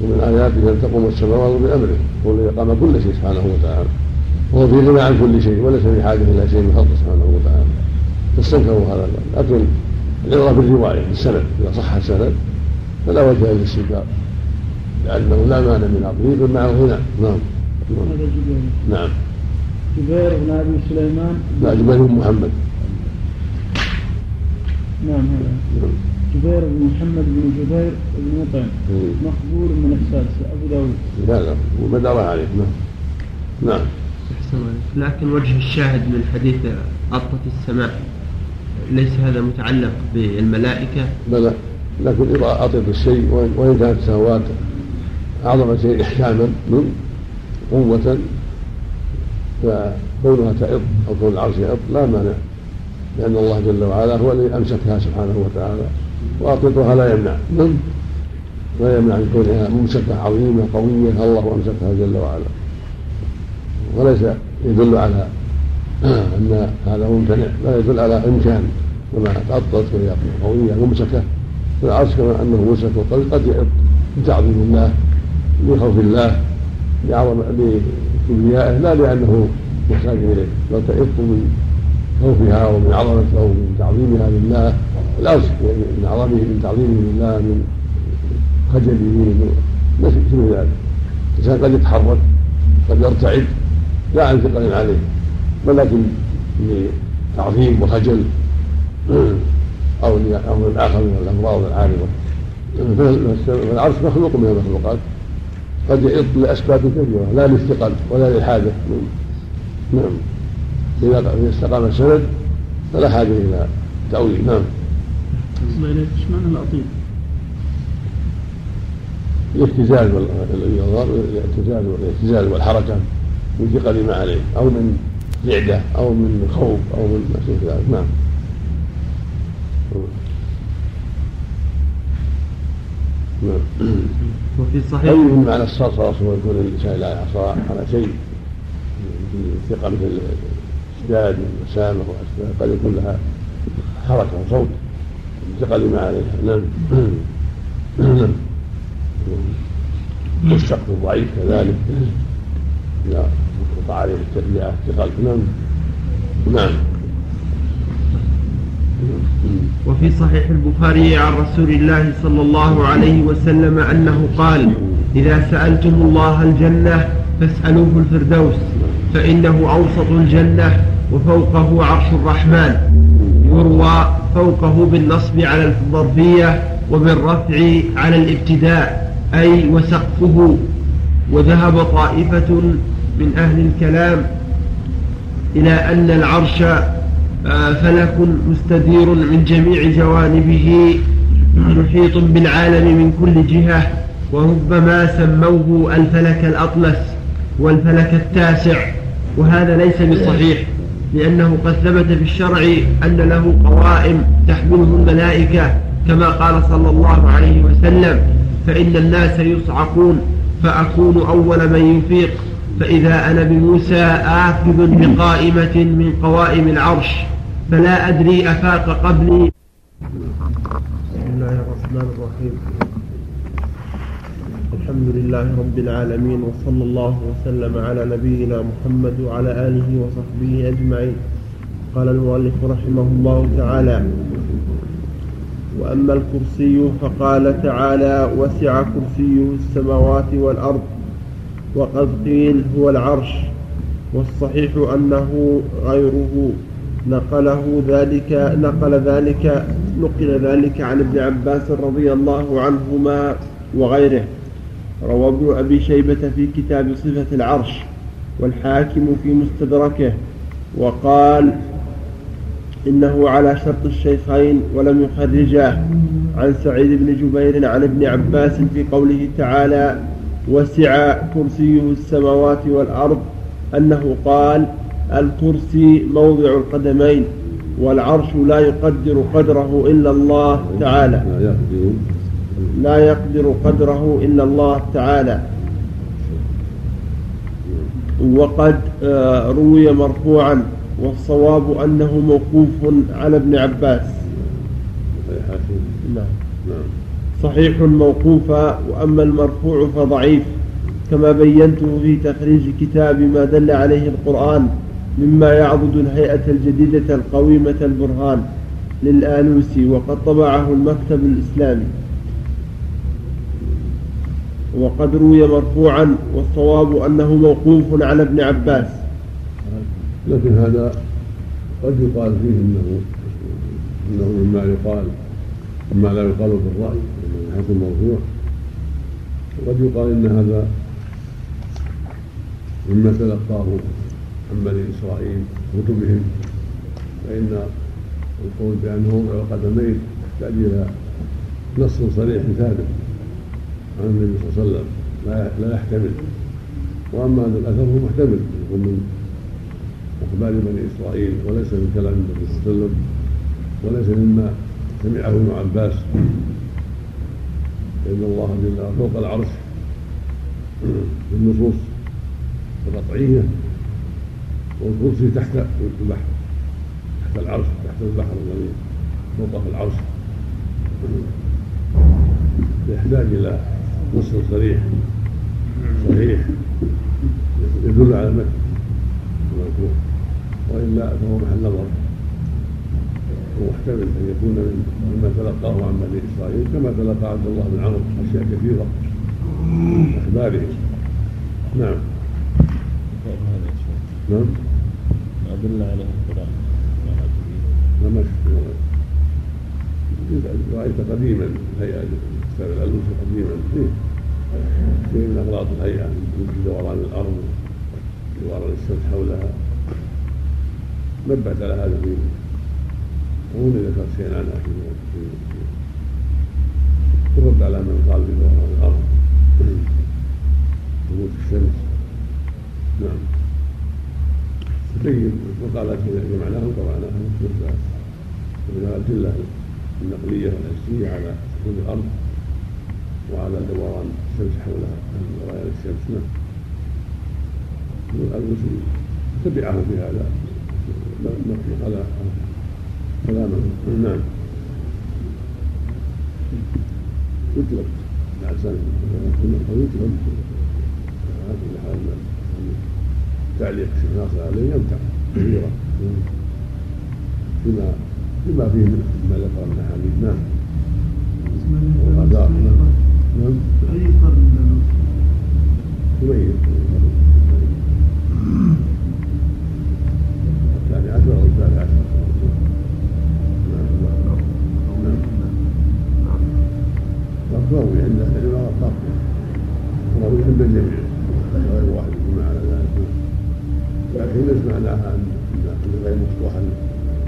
ومن آياته أن تقوم السماوات بأمره. هو الذي أقام كل شيء سبحانه وتعالى. وهو في غنى عن كل شيء وليس بحاجة إلى شيء من خلقه سبحانه وتعالى. فاستنكروا هذا لكن العبرة بالرواية بالسند إذا صح السند فلا وجه للاستنكار لأنه لا مانع من عقله بل معه غنى نعم. نعم. هذا جبير. نعم. جبير بن أبي سليمان. لا جبير بن محمد. نعم هذا. نعم. جبير بن محمد بن جبير بن مطعم. مقبول من السادسة أبو داود. لا لا. ومدار عليه. نعم. نعم. لكن وجه الشاهد من حديث أطت السماء ليس هذا متعلق بالملائكة؟ بلى. لكن إذا أطيب الشيء وإن- كانت السماوات أعظم شيء إحكاما من قوة فكونها تعظ أو كون العرش يعظ لا مانع لأن الله جل وعلا هو الذي أمسكها سبحانه وتعالى وأطلقها لا يمنع. نعم لا يمنع من كونها ممسكة عظيمة قوية الله أمسكها جل وعلا. وليس يدل على أن هذا ممتنع لا يدل على إمكان كما تعطلت وهي قوية ممسكة. فالعرش كما أنه ممسك وقد قد يعظ بتعظيم الله لخوف الله لعظم لكبريائه لا لأنه محتاج إليه بل تعظ من خوفها ومن عظمته ومن تعظيمها لله. العرش من عظمه من تعظيمه لله من خجله من مثل ذلك. الإنسان قد يتحرك قد يرتعد لا عن ثقل عليه ولكن لتعظيم وخجل أو لامر اخر من الأمراض العارضة. فالعرش مخلوق من المخلوقات قد يعض لأسباب كثيرة لا للثقل ولا للحاجة. نعم. إذا استقام السند فلا حاجة إلى تأويل. نعم. إيش معنى الأطيب؟ الاهتزاز والاهتزاز والاهتزاز والحركة. من ثقل ما عليه أو من رعده أو من خوف أو من ما شابه ذلك. نعم. نعم. وفي أي صحيح من معنى الصرصرة هو يكون الإنسان لا يحصى على شيء. ثقة مثل الاشتداد والمسامة وأشباه قد يكون لها حركة وصوت. ثقل ما عليها. نعم. نعم والسقف الضعيف كذلك. إذا وقع عليه التربية ثقل نعم. نعم. وفي صحيح البخاري عن رسول الله صلى الله عليه وسلم أنه قال إذا سألتم الله الجنة فاسألوه الفردوس فإنه أوسط الجنة وفوقه عرش الرحمن يروى فوقه بالنصب على الظرفية وبالرفع على الابتداء أي وسقفه. وذهب طائفة من أهل الكلام إلى أن العرش آه، فلك مستدير من جميع جوانبه محيط بالعالم من كل جهة وربما سموه الفلك الأطلس والفلك التاسع. وهذا ليس بصحيح لأنه قد ثبت في الشرع أن له قوائم تحمله الملائكة كما قال صلى الله عليه وسلم فإن الناس يصعقون فأكون أول من يفيق. فإذا أنا بموسى آخذ بقائمة من قوائم العرش فلا أدري أفاق قبلي. بسم الله الرحمن الرحيم. الحمد لله رب العالمين وصلى الله وسلم على نبينا محمد وعلى آله وصحبه أجمعين. قال المؤلف رحمه الله تعالى وأما الكرسي فقال تعالى وسع كرسيه السماوات والأرض. وقد قيل هو العرش والصحيح أنه غيره نقله ذلك نقل ذلك نقل ذلك عن ابن عباس رضي الله عنهما وغيره. روى ابن أبي شيبة في كتاب صفة العرش والحاكم في مستدركه وقال إنه على شرط الشيخين ولم يخرجاه. عن سعيد بن جبير عن ابن عباس في قوله تعالى وسع كرسيه السماوات والأرض أنه قال الكرسي موضع القدمين والعرش لا يقدر قدره إلا الله تعالى. لا يقدر. قدره إلا الله تعالى. وقد آه، روي مرفوعا والصواب أنه موقوف على ابن عباس. نعم. نعم. صحيح موقوفا وأما المرفوع فضعيف كما بينته في تخريج كتاب ما دل عليه القرآن مما يعضد الهيئة الجديدة القويمة البرهان للآلوسي وقد طبعه المكتب الإسلامي. وقد روي مرفوعا والصواب أنه موقوف على ابن عباس. لكن هذا قد يقال فيه انه إنه مما يقال مما لا يقال في الرأي. حيث المرفوع وقد يقال إن هذا مما تلقاه عن بني إسرائيل كتبهم فإن القول بانه موضع القدمين يحتاج إلى نص صريح ثابت عن النبي صلى الله عليه وسلم لا يحتمل. وأما هذا الأثر فهو محتمل يكون من أخبار بني إسرائيل وليس من كلام النبي صلى الله عليه وسلم وليس مما سمعه ابن عباس. فان الله جل وعلا فوق العرش. بالنصوص القطعيه والكرسي تحت البحر تحت العرش تحت البحر الذي فوقه العرش. يحتاج إلى نص صريح صحيح يدل على المتن المذكور وإلا فهو محل نظر. ومحتمل أن يكون مما تلقاه عن بني إسرائيل كما تلقى عبد الله بن عمرو أشياء كثيرة. من اخباره نعم. نعم. ما دل عليه القرآن لما رأيت قديما هيئة كتاب الألوس قديما. فيه فيه من أغلاط الهيئة من دوران الأرض دوران الشمس حولها. نبهت على هذا في وهنا ذكرت شيئا عنها في الرد على من قال بدوران الأرض ثبوت الشمس نعم تبين مقالات جمعناها وقرأناها مثل من الأدلة النقلية والحسية على سكون الأرض وعلى دوران الشمس حولها دوران الشمس نعم المسلم تبعه في هذا نقل كلامه نعم. يطلق. بعد سنة يطلق. على كل حال تعليق الشيخ ناصر عليه يمتع كثيرا بما بما فيه مما ذكر من احاديث نعم. والغداء نعم. نعم. أي قرن يبين الثاني عشر أو الثالث عشر. روي عند أهل العلم الطاقه روي عند الجميع. غير واحد يجمع على ذلك لكن ليس معناها ان غير مفتوحا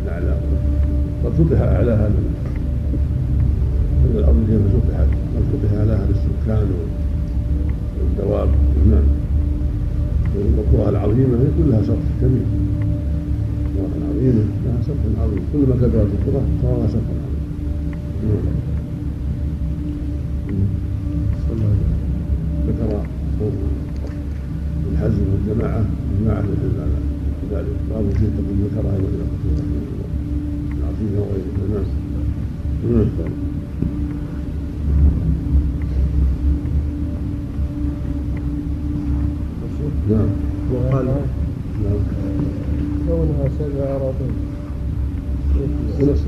الاعلى قد فتح اعلاها من الأرض كيف فتحت. قد فتح اعلاها للسكان والدواب. نعم. كلها صرف كبير. سورة عظيمة لها صرف عظيم. كل ما كبرت السورة صار لها صرف عظيم ذكر الحزم والجماعة جماعة يدل على ذلك بعض الشيء تقول ذكرها إلى العظيمة وغيرها نعم نعم. وقال نعم. كونها سبع أراضين بنصف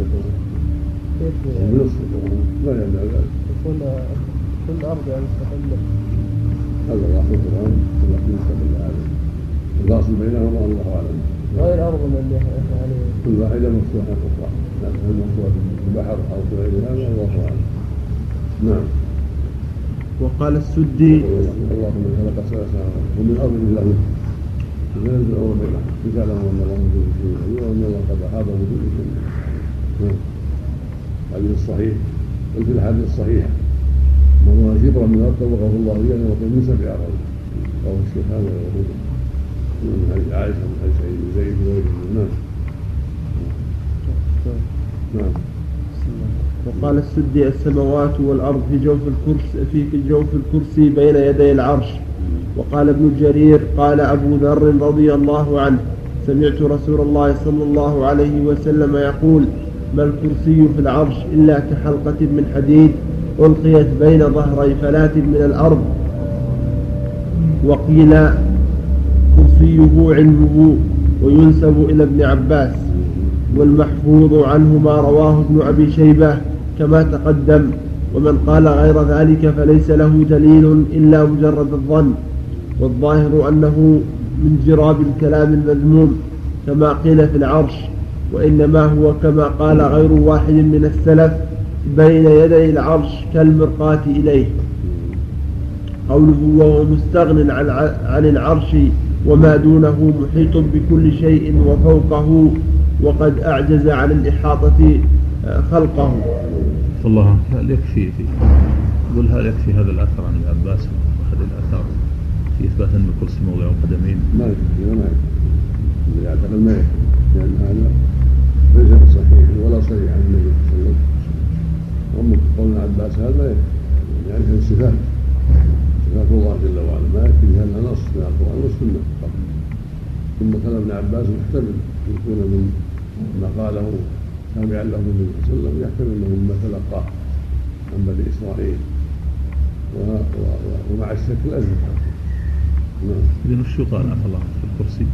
كيف؟ بنصف لا ذلك. يكون كل أرض يعني تحمل هذا الفاصل بينهما الله أعلم. غير أرض من إحنا عليه. كل واحدة مفتوحة أخرى. نعم هل مفتوحة في البحر في غير هذا؟ الله أعلم. نعم. وقال السدي اللهم خلق سبع سماوات ومن أرض له بينهم ان الله شيء وإن الله قد أحاط بكل شيء. نعم. الحديث الصحيح. وفي الحديث الصحيحه من شبرا من الأرض طبقه الله اياه وقل من سبع ارض رواه الشيخان ويقول من حديث عائشة من حديث سعيد بن زيد وغيره نعم نعم. وقال السدي السماوات والأرض في جوف الكرسي في جوف الكرسي بين يدي العرش. وقال ابن جرير قال أبو ذر رضي الله عنه سمعت رسول الله صلى الله عليه وسلم يقول ما الكرسي في العرش إلا كحلقة من حديد ألقيت بين ظهري فلاة من الأرض وقيل كرسيه علمه وينسب إلى ابن عباس والمحفوظ عنه ما رواه ابن أبي شيبة كما تقدم ومن قال غير ذلك فليس له دليل إلا مجرد الظن والظاهر أنه من جراب الكلام المذموم كما قيل في العرش وإنما هو كما قال غير واحد من السلف بين يدي العرش كالمرقاة إليه. قوله وهو مستغن عن العرش وما دونه محيط بكل شيء وفوقه وقد أعجز عن الإحاطة خلقه. الله هل يكفي في يقول هل يكفي هذا الأثر عن ابن عباس؟ أحد الآثار في إثبات أن الكرسي موضع قدمين. ما يكفي ما يكفي. يعتقد ما يكفي لأن هذا ليس بصحيح ولا صحيح عن النبي صلى الله عليه وسلم. وأما قول ابن عباس هذا يعني هذه صفات صفات الله جل وعلا. ما يكفي هذا نص من القرآن والسنة فقط. ثم كلام ابن عباس محتمل يكون من ما قاله تابعا له النبي صلى الله عليه وسلم يحتمل أنه مما تلقاه عن بني إسرائيل. ومع الشك الازل نعم. اذا وش يقال؟ عفى الله في الكرسي؟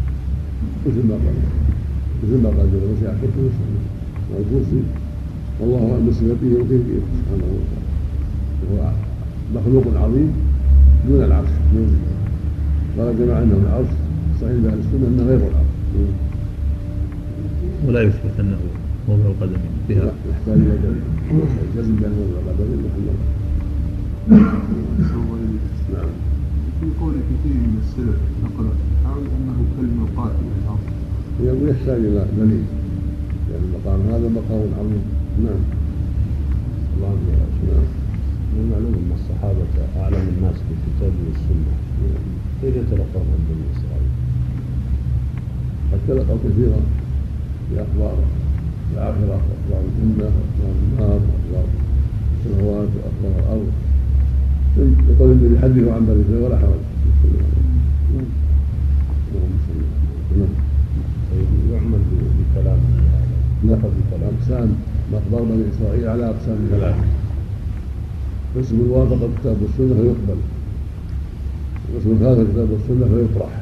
مثل ما قال مثل ما قال جل وعلا الكرسي والكرسي والله اعلم بصفته وكيفيته سبحانه وتعالى وهو مخلوق عظيم دون العرش. قال جماعة إنه العرش صحيح أهل السنة إنه غير العرش. ولا يثبت أنه موضع القدمين فيها يحتاج إلى دليل جزم بان موضع القدمين محل نعم. في قول كثير من السلف نقل حاول أنه كالمرقاة للارض يقول يحتاج إلى دليل. يعني المقام هذا مقام عظيم. نعم. الله نعم. ومعلوم أن الصحابة أعلم الناس بالكتاب والسنة. كيف يتلقون عن بني إسرائيل؟ قد تلقوا كثيرا في أخبار الآخرة وأخبار الجنة وأخبار النار وأخبار السماوات وأخبار الأرض. يقول الذي يحدث عن بني ولا حرج. اللهم صل نعم. يعمل بكلام لا بكلام أقسام أخبار بني إسرائيل على أقسام ثلاثة قسم وافق الكتاب والسنة فيقبل. وقسم خالف الكتاب والسنة فيطرح.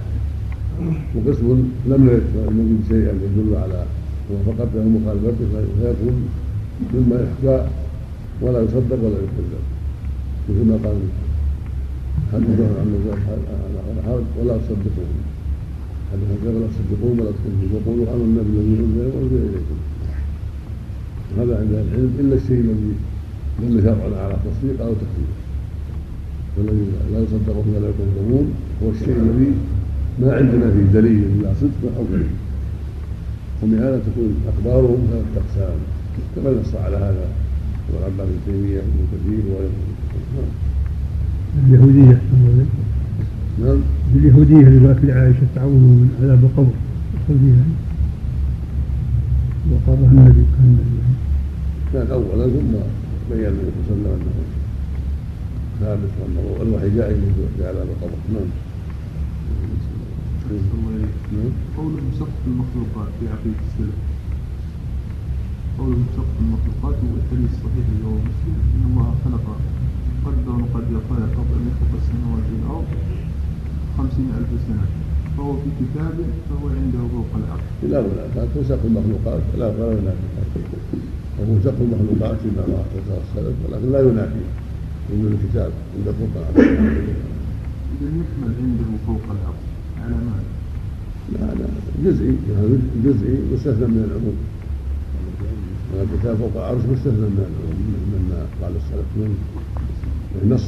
وقسم لم يجد شيئا يدل على موافقته ومخالفته فيكون مما يحكى ولا يصدق ولا يكذب. مثل ما قال حدثهم عن الحرج ولا تصدقون حدث ولا تصدقون ولا تكذبون وقولوا آمنا بالذي انزل وأنزل إليكم. هذا عند العلم إلا الشيء الذي دل شرعا على تصديق أو تكذيب. والذي لا يصدق ولا يكذبون هو الشيء الذي ما عندنا فيه دليل إلا صدق أو كذب. وبهذا تكون أخبارهم ثلاثة اقسام كما نص على هذا؟ ابن عباس بن تيمية وابن كثير وغيرهم اليهودية. نعم. اليهودية اللي قالت لعائشة تعوذوا من عذاب القبر. فيها وقالها النبي كان النبي. كان اولا ثم بين النبي صلى الله عليه وسلم انه ثابت وانه الوحي جاء في عذاب القبر نعم. قوله سقف المخلوقات في عقيدة السلف. قوله سقف المخلوقات هو الحديث الصحيح اللي هو مسلم. إن الله خلق قدر مقدر خلق قبل أن يخلق السماوات والأرض خمسين ألف سنة. فهو في كتاب فهو عنده فوق الأرض لا لا تكون سقف المخلوقات. لا ولا ينافي سقف المخلوقات فيما ذكر السلف ولكن لا ينافي من الكتاب عند فوق الأرض إذا يحمل عنده فوق الأرض على ماذا؟ لا لا جزئي يعني جزئي مستثنى من العموم. الكتاب فوق العرش مستثنى من العموم مما قال السلف من النص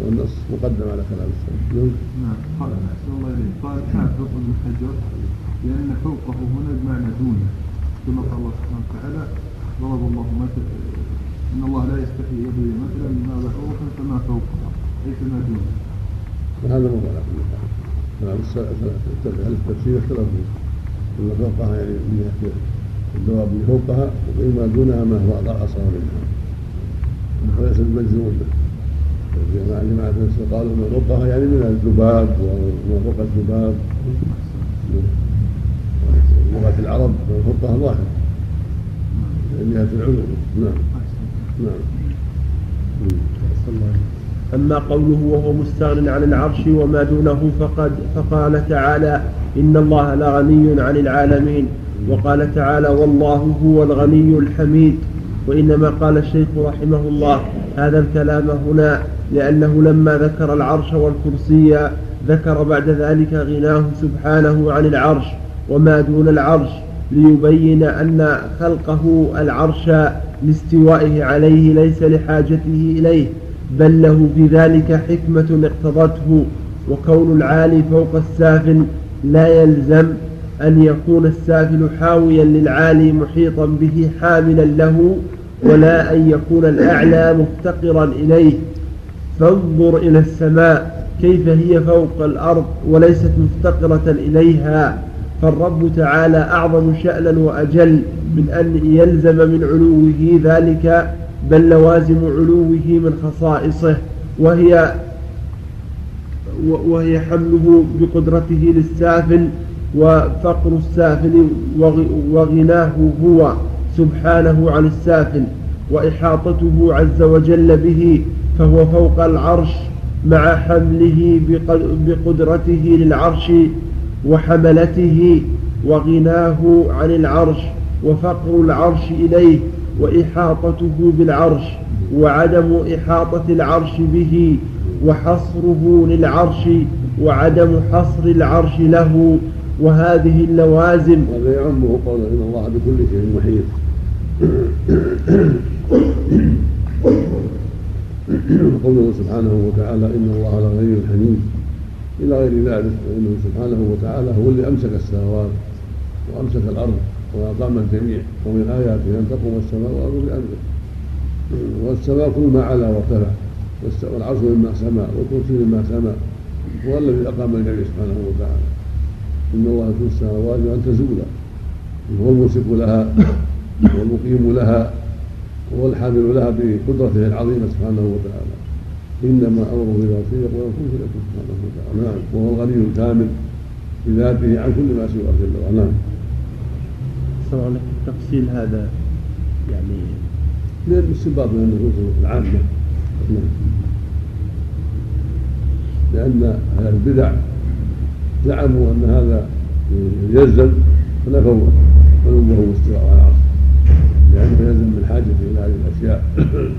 والنص مقدم على كلام السلف. نعم قال أحسن الله إليك. قال حافظ ابن حجر لأن فوقه هنا بمعنى دونه كما قال الله سبحانه وتعالى ضرب الله مثل إن الله لا يستحي يضرب مثلا ما بعوض فما فوقها أي فما دونه وهذا مو على كل حال التفسير اختلفوا إن فوقها يعني من جهه الدواب اللي فوقها وما دونها ما هو أصغر منها. وليس بمجزوم جماعة جماعة قالوا ما فوقها يعني من الذباب وما فوق الذباب. لغة العرب ما فوقها ظاهر. من جهة العلو نعم. نعم. أما قوله وهو مستغن عن العرش وما دونه فقد فقال تعالى إن الله لغني عن العالمين. وقال تعالى والله هو الغني الحميد. وإنما قال الشيخ رحمه الله هذا الكلام هنا لأنه لما ذكر العرش والكرسي ذكر بعد ذلك غناه سبحانه عن العرش وما دون العرش. ليبين أن خلقه العرش لاستوائه عليه ليس لحاجته إليه بل له في ذلك حكمة اقتضته وكون العالي فوق السافل لا يلزم أن يكون السافل حاويا للعالي محيطا به حاملا له ولا أن يكون الأعلى مفتقرا إليه. فانظر إلى السماء كيف هي فوق الأرض وليست مفتقرة إليها. فالرب تعالى أعظم شأنا وأجل من أن يلزم من علوه ذلك بل لوازم علوه من خصائصه وهي وهي حمله بقدرته للسافل وفقر السافل وغناه هو سبحانه عن السافل وإحاطته عز وجل به فهو فوق العرش مع حمله بقدرته للعرش وحملته وغناه عن العرش وفقر العرش إليه وإحاطته بالعرش وعدم إحاطة العرش به وحصره للعرش وعدم حصر العرش له وهذه اللوازم. هذا يعمه قول إن الله بكل شيء محيط. *coughs* قوله سبحانه وتعالى إن الله لغني حميد. إلى غير ذلك فإنه سبحانه وتعالى هو اللي أمسك السماوات وأمسك الأرض وأقام الجميع ومن آياته أن تقوم السماء والأرض بأمره. والسماء كل ما علا وارتفع والعرش مما سما والكرسي مما سما هو الذي أقام الجميع سبحانه وتعالى. إن الله يكون السماوات وأن تزولا هو الممسك لها والمقيم لها هو الحامل لها بقدرته العظيمة سبحانه وتعالى. إنما أمره إذا شيء يقول كن فيكون سبحانه وتعالى. نعم. وهو الغني الكامل بذاته عن كل ما سواه جل وعلا نعم. صلى التفصيل هذا يعني بالاستنباط من النصوص العامة. نعم. لأن أهل البدع زعموا أن هذا يلزم فنفوا علومه واستواء على العرش. لأنه يلزم من حاجته إلى هذه الأشياء.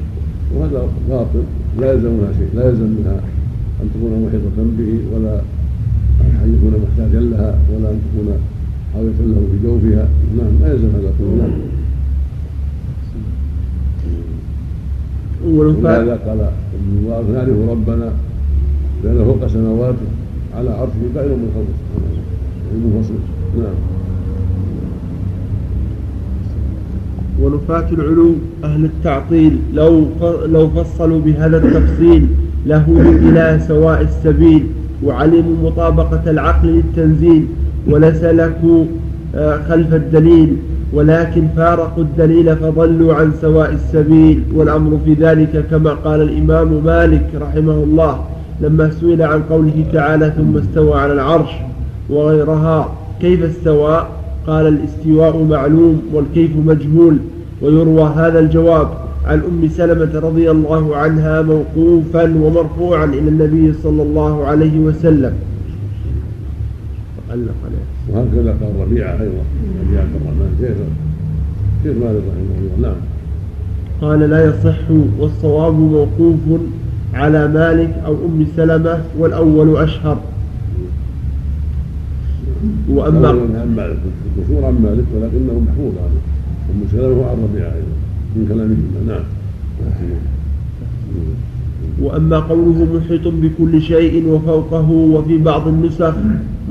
*coughs* وهذا باطل. لا يلزم منها شيء لا يلزم منها أن تكون محيطة به ولا أن يكون محتاجا لها ولا أن تكون حاوية له في جوفها نعم لا يلزم هذا كله نعم. ولهذا قال ابن مبارك نعرف ربنا لأنه فوق سماواته على عرشه قائل من خلقه سبحانه منفصل نعم. ونفاة العلو أهل التعطيل لو لو فصلوا بهذا التفصيل لهدوا إلى سواء السبيل وعلموا مطابقة العقل للتنزيل ولسلكوا آه، خلف الدليل ولكن فارقوا الدليل فضلوا عن سواء السبيل. والأمر في ذلك كما قال الإمام مالك رحمه الله لما سئل عن قوله تعالى ثم استوى على العرش وغيرها كيف استوى؟ قال الاستواء معلوم والكيف مجهول ويروى هذا الجواب عن أم سلمة رضي الله عنها موقوفا ومرفوعا إلى النبي صلى الله عليه وسلم. علق عليه. وهكذا قال ربيعة أيضا ربيعة عبد الرحمن. شيخ شيخ مالك رحمه الله؟ نعم. قال لا يصح والصواب موقوف على مالك أو أم سلمة والأول أشهر. وأما عن مالك. المشهور عن مالك ولكنه محفوظ عنه أم سلمة وعن ربيعة أيضا من كلامهما نعم. وأما قوله محيط بكل شيء وفوقه وفي بعض النسخ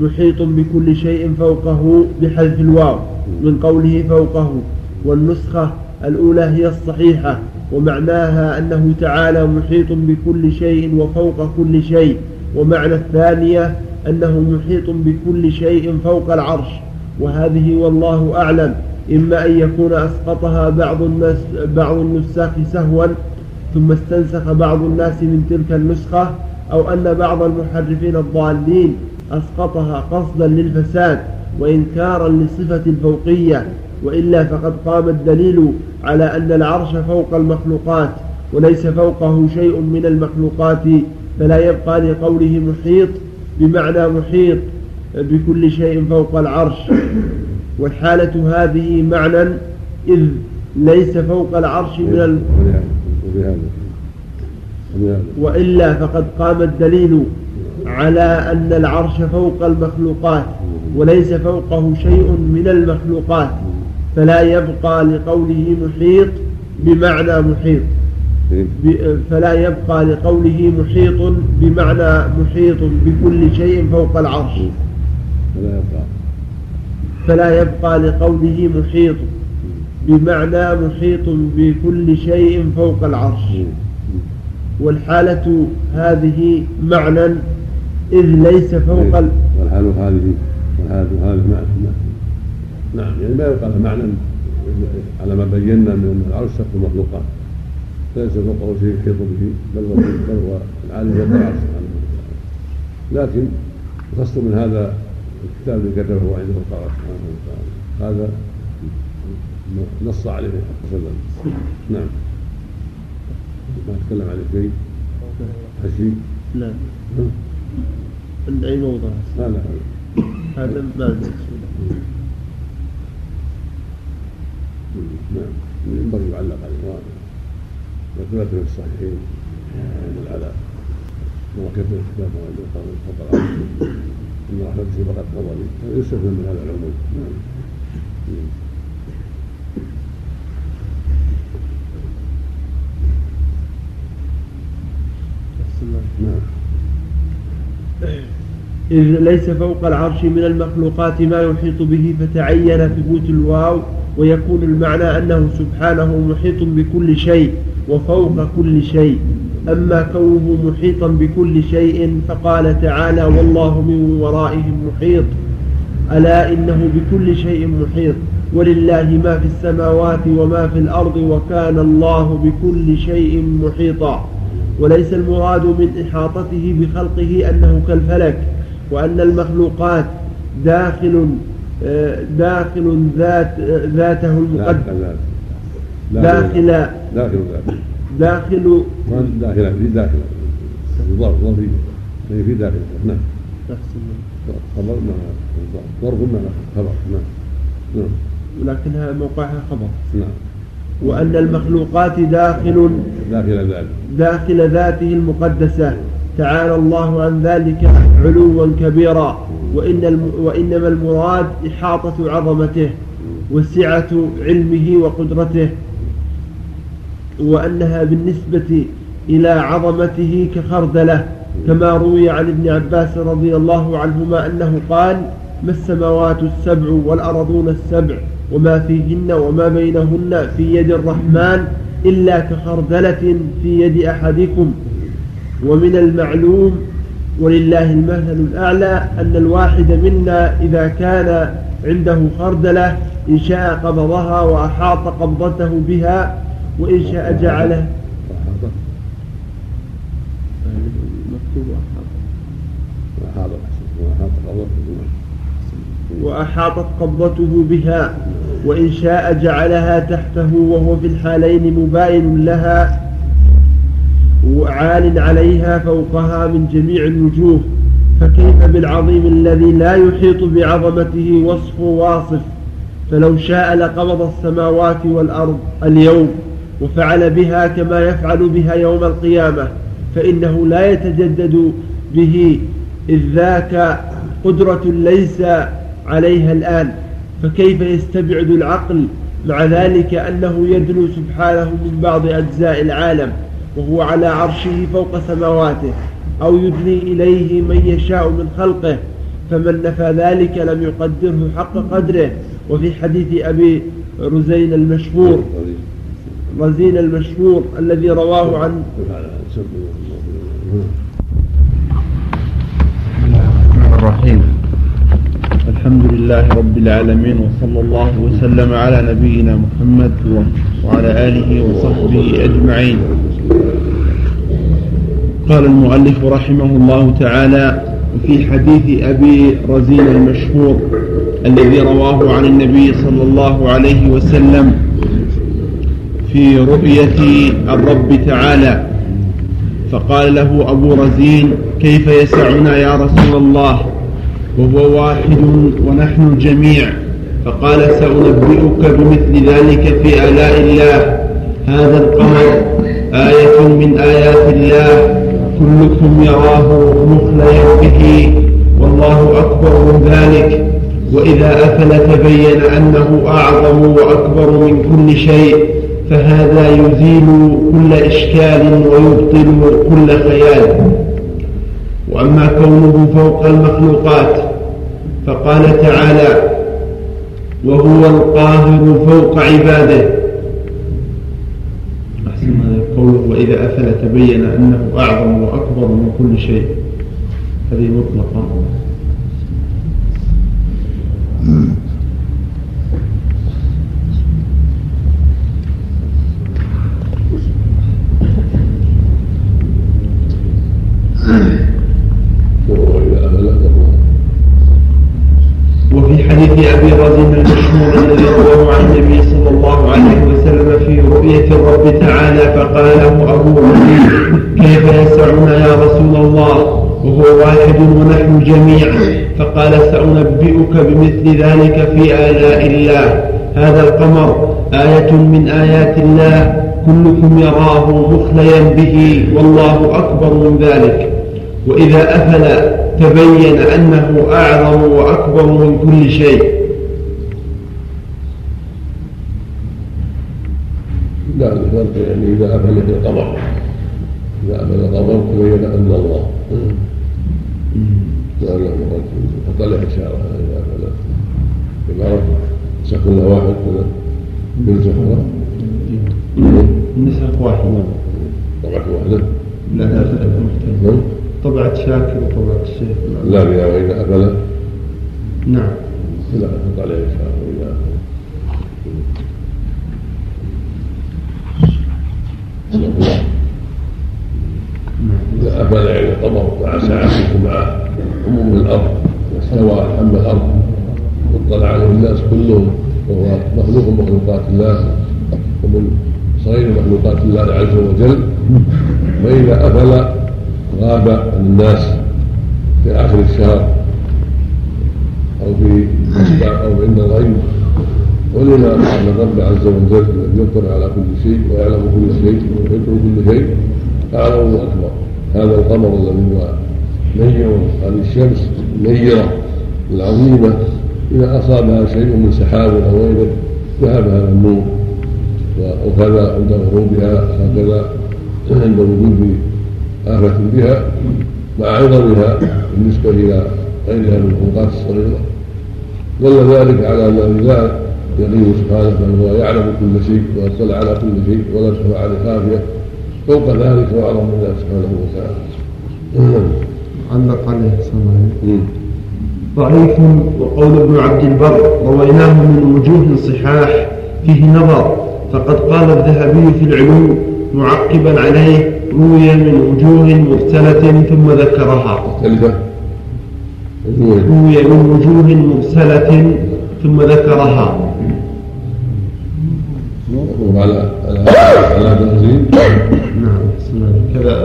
محيط بكل شيء فوقه بحذف الواو من قوله فوقه. والنسخة الأولى هي الصحيحة ومعناها أنه تعالى محيط بكل شيء وفوق كل شيء. ومعنى الثانية أنه محيط بكل شيء فوق العرش وهذه والله أعلم. إما أن يكون أسقطها بعض الناس بعض النساخ سهوا ثم استنسخ بعض الناس من تلك النسخة أو أن بعض المحرفين الضالين أسقطها قصدا للفساد وإنكارا لصفة الفوقية. وإلا فقد قام الدليل على أن العرش فوق المخلوقات وليس فوقه شيء من المخلوقات فلا يبقى لقوله محيط بمعنى محيط بكل شيء فوق العرش. والحالة هذه معنى إذ ليس فوق العرش من ال... وإلا فقد قام الدليل على أن العرش فوق المخلوقات وليس فوقه شيء من المخلوقات. فلا يبقى لقوله محيط بمعنى محيط. فلا يبقى لقوله محيط بمعنى محيط بكل شيء فوق العرش. فلا يبقى. فلا يبقى لقوله محيط بمعنى محيط بكل شيء فوق العرش. والحالة هذه معنى إذ ليس فوق ال... والحال هذه والحالة هذه معنى نعم يعني ما يقال معنى على ما بينا من العرش سقف المخلوقات ليس فوقه شيء يحيط به بل هو بل هو العالم العرش سبحانه وتعالى. لكن خص من هذا الكتاب الذي كتبه عنده قال سبحانه وتعالى. هذا نص عليه صلى الله عليه وسلم. نعم. ما تكلم عليه شيء؟ حشي لا أي موضع لا لا. هذا ما نعم. ينبغي يعلق عليه. وثبت في الصحيحين عن العلاء وكتب الكتاب وعنده فوق العرش ان رحمته سبقت غضبي يستفهم من هذا العموم. نعم. إذ ليس فوق العرش من المخلوقات ما يحيط به فتعين ثبوت الواو ويكون المعنى أنه سبحانه محيط بكل شيء. وفوق كل شيء. أما كونه محيطا بكل شيء فقال تعالى والله من ورائهم محيط. ألا إنه بكل شيء محيط. ولله ما في السماوات وما في الأرض وكان الله بكل شيء محيطا. وليس المراد من إحاطته بخلقه أنه كالفلك وأن المخلوقات داخل داخل ذات ذاته المقدس. داخل. داخل داخل. داخل؟ في داخل. ظرف ظرفي يعني في داخل. نعم. خبر؟ مع ظرف مع خبر. نعم. نعم. ولكنها موقعها خبر. نعم. وأن المخلوقات داخل. داخل ذاته. داخل ذاته المقدسة. تعالى الله عن ذلك علوا كبيرا. وإن الم وإنما المراد إحاطة عظمته وسعة علمه وقدرته. وأنها بالنسبة إلى عظمته كخردلة كما روي عن ابن عباس رضي الله عنهما أنه قال ما السماوات السبع والأرضون السبع وما فيهن وما بينهن في يد الرحمن إلا كخردلة في يد أحدكم؟ ومن المعلوم ولله المثل الأعلى أن الواحد منا إذا كان عنده خردلة إن شاء قبضها وأحاط قبضته بها وإن شاء جعله. وأحاطت قبضته بها وإن شاء جعلها تحته وهو في الحالين مباين لها وعال عليها فوقها من جميع الوجوه. فكيف بالعظيم الذي لا يحيط بعظمته وصف واصف؟ فلو شاء لقبض السماوات والأرض اليوم. وفعل بها كما يفعل بها يوم القيامة فإنه لا يتجدد به إذ ذاك قدرة ليس عليها الآن. فكيف يستبعد العقل مع ذلك أنه يدنو سبحانه من بعض أجزاء العالم وهو على عرشه فوق سماواته أو يدني إليه من يشاء من خلقه؟ فمن نفى ذلك لم يقدره حق قدره. وفي حديث أبي رزين المشهور رزين المشهور الذي رواه عن الرحيم. الحمد لله رب العالمين وصلى الله وسلم على نبينا محمد وعلى آله وصحبه أجمعين. قال المؤلف رحمه الله تعالى في حديث أبي رزين المشهور الذي رواه عن النبي صلى الله عليه وسلم في رؤية الرب تعالى. فقال له أبو رزين كيف يسعنا يا رسول الله؟ وهو واحد ونحن جميع فقال سأنبئك بمثل ذلك في آلاء الله. هذا القمر آية من آيات الله. كلكم يراه مخليا به والله أكبر من ذلك. وإذا أفل تبين أنه أعظم وأكبر من كل شيء. فهذا يزيل كل إشكال ويبطل كل خيال. وأما كونه فوق المخلوقات فقال تعالى وهو القاهر فوق عباده. أحسن هذا قوله وإذا أفل تبين أنه أعظم وأكبر من كل شيء. هذه مطلقة وإذا أفل وفي حديث أبي رزين المشهور الذي رواه عن النبي صلى الله عليه وسلم في رؤية الرب تعالى فقال له أبو رزين كيف يسعنا يا رسول الله؟ وهو واحد ونحن جميعا. فقال سأنبئك بمثل ذلك في آلاء الله. هذا القمر آية من آيات الله. كلكم يراه مخليا به. والله أكبر من ذلك. وإذا أفل تبين أنه أعظم وأكبر من كل شيء. لا الفرق يعني إذا أفل القمر إذا أفل القمر تبين أن الله. لأنه فطلع إشارة إذا أفل عبارة سكن واحد من بنت أخرى نسخ واحد. طبعة واحدة لا لا نعم طبعة شاكر وطبعة الشيخ لا بها وإذا أفل نعم. لا تحط عليه إشارة أفل إذا أفل يعني القمر مع ساعته مع عموم الأرض واستوى حمل الأرض واطلع عليه الناس كلهم وهو مخلوق مخلوقات الله ومن صغير مخلوقات الله عز وجل. وإذا أفل غاب عن الناس في آخر الشهر أو في أو عند الغيب. ولما قال الرب عز وجل الذي يطلع على كل شيء ويعلم كل شيء ويحيط كل شيء. أعلم وأكبر هذا القمر الذي هو نير هذه الشمس النيرة العظيمة. إذا أصابها شيء من سحاب أو غيره ذهب هذا النور وكذا عند غروبها هكذا عند وجود آفة بها مع عظمها بالنسبة إلى غيرها من المخلوقات الصغيرة. دل ذلك على أن لا يغيب سبحانه بل هو يعلم كل شيء ويطلع على كل شيء ولا عليه خافية فوق ذلك وأعظم من ذلك سبحانه وتعالى. علق عليه صلى الله. ضعيف وقول ابن عبد البر رويناه من وجوه صحاح فيه نظر فقد قال الذهبي في العلوم معقبا عليه روي من وجوه مرسلة ثم ذكرها. الجوهري روي. من وجوه مرسلة ثم ذكرها. على على نعم كذا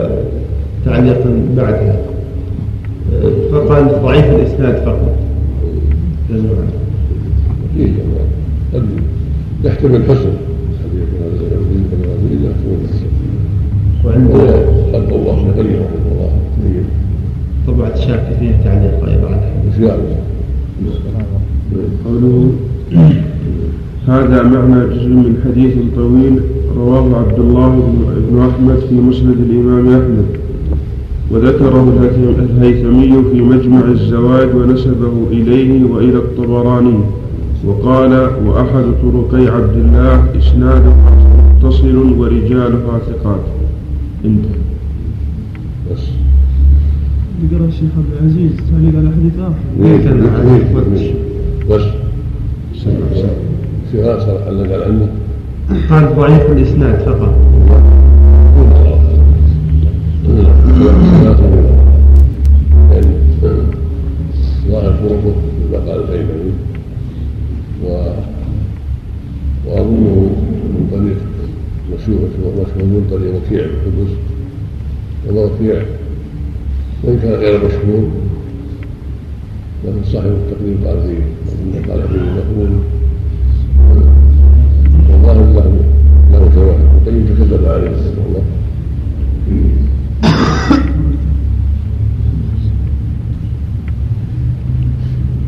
تعليقا بعدها. فقال ضعيف الإسناد فقط. قد يحتمل حسن. يحتمل حسن وعند قد الله رحمه الله. طبعة شاكر فيها تعليق أيضا. اشياء قوله هذا معنى جزء من حديث طويل رواه عبد الله بن- أحمد في مسند الإمام أحمد وذكره الهيثم- الهيثمي في مجمع الزواج ونسبه إليه وإلى الطبراني وقال وأحد طرقي عبد الله إسناده متصل ورجالها ثقات. بس. يقرأ الشيخ عبد العزيز تعليق على حديث آخر. إيه، بس. في غاسر علق على عنه قال ضعيف الإسناد فقط. ظاهر طرقه كما قال الهيثمي و وأظنه من طريق طريق وكيع بن قدس ووكيع وإن كان غير مشهور لكن صاحب التقريب قال فيه قال فيه مقبول والله له له شواهد وقيم تكلم عليه رحمه الله.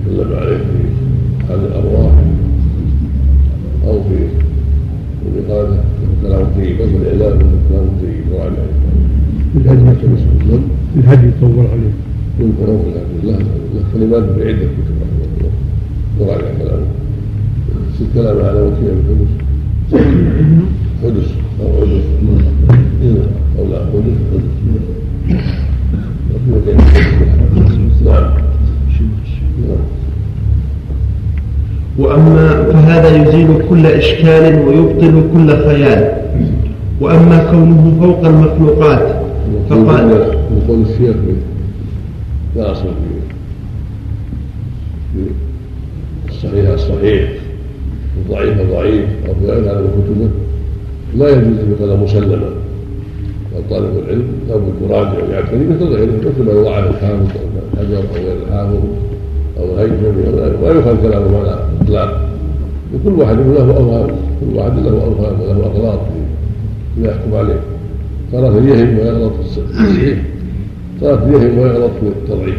تكلم عليه في حال الأرواح أو في الإقامة. كلام طيب أما الإعلام كلام طيب وعلى الهدي نعم الهدي يطول عليه يمكن لا له له كلمات في عدة كتب رحمه الله وراجع كلامه في الكلام على وكيل الحدث حدث أو عدث أو لا حدث حدث نعم نعم وأما فهذا يزيل كل إشكال ويبطل كل خيال. وأما كونه فوق المخلوقات فقال يقول الشيخ لا أصل في في الصحيح الصحيح الضعيف الضعيف أو في غير هذا كتبه لا يجوز أن يقال مسلما طالب العلم لابد يراجع ويعتني مثل غيره مثل ما يضاعف الحافظ أو الحجر أو غير الحافظ أو الهيثمي أو ذلك. ولا يفهم كلامه على اطلاق وكل واحد له اوهام كل واحد له اوهام وله أغلاط فيما يحكم عليه. ترى يهم ويغلط في ترى يهم ويغلط في التضعيف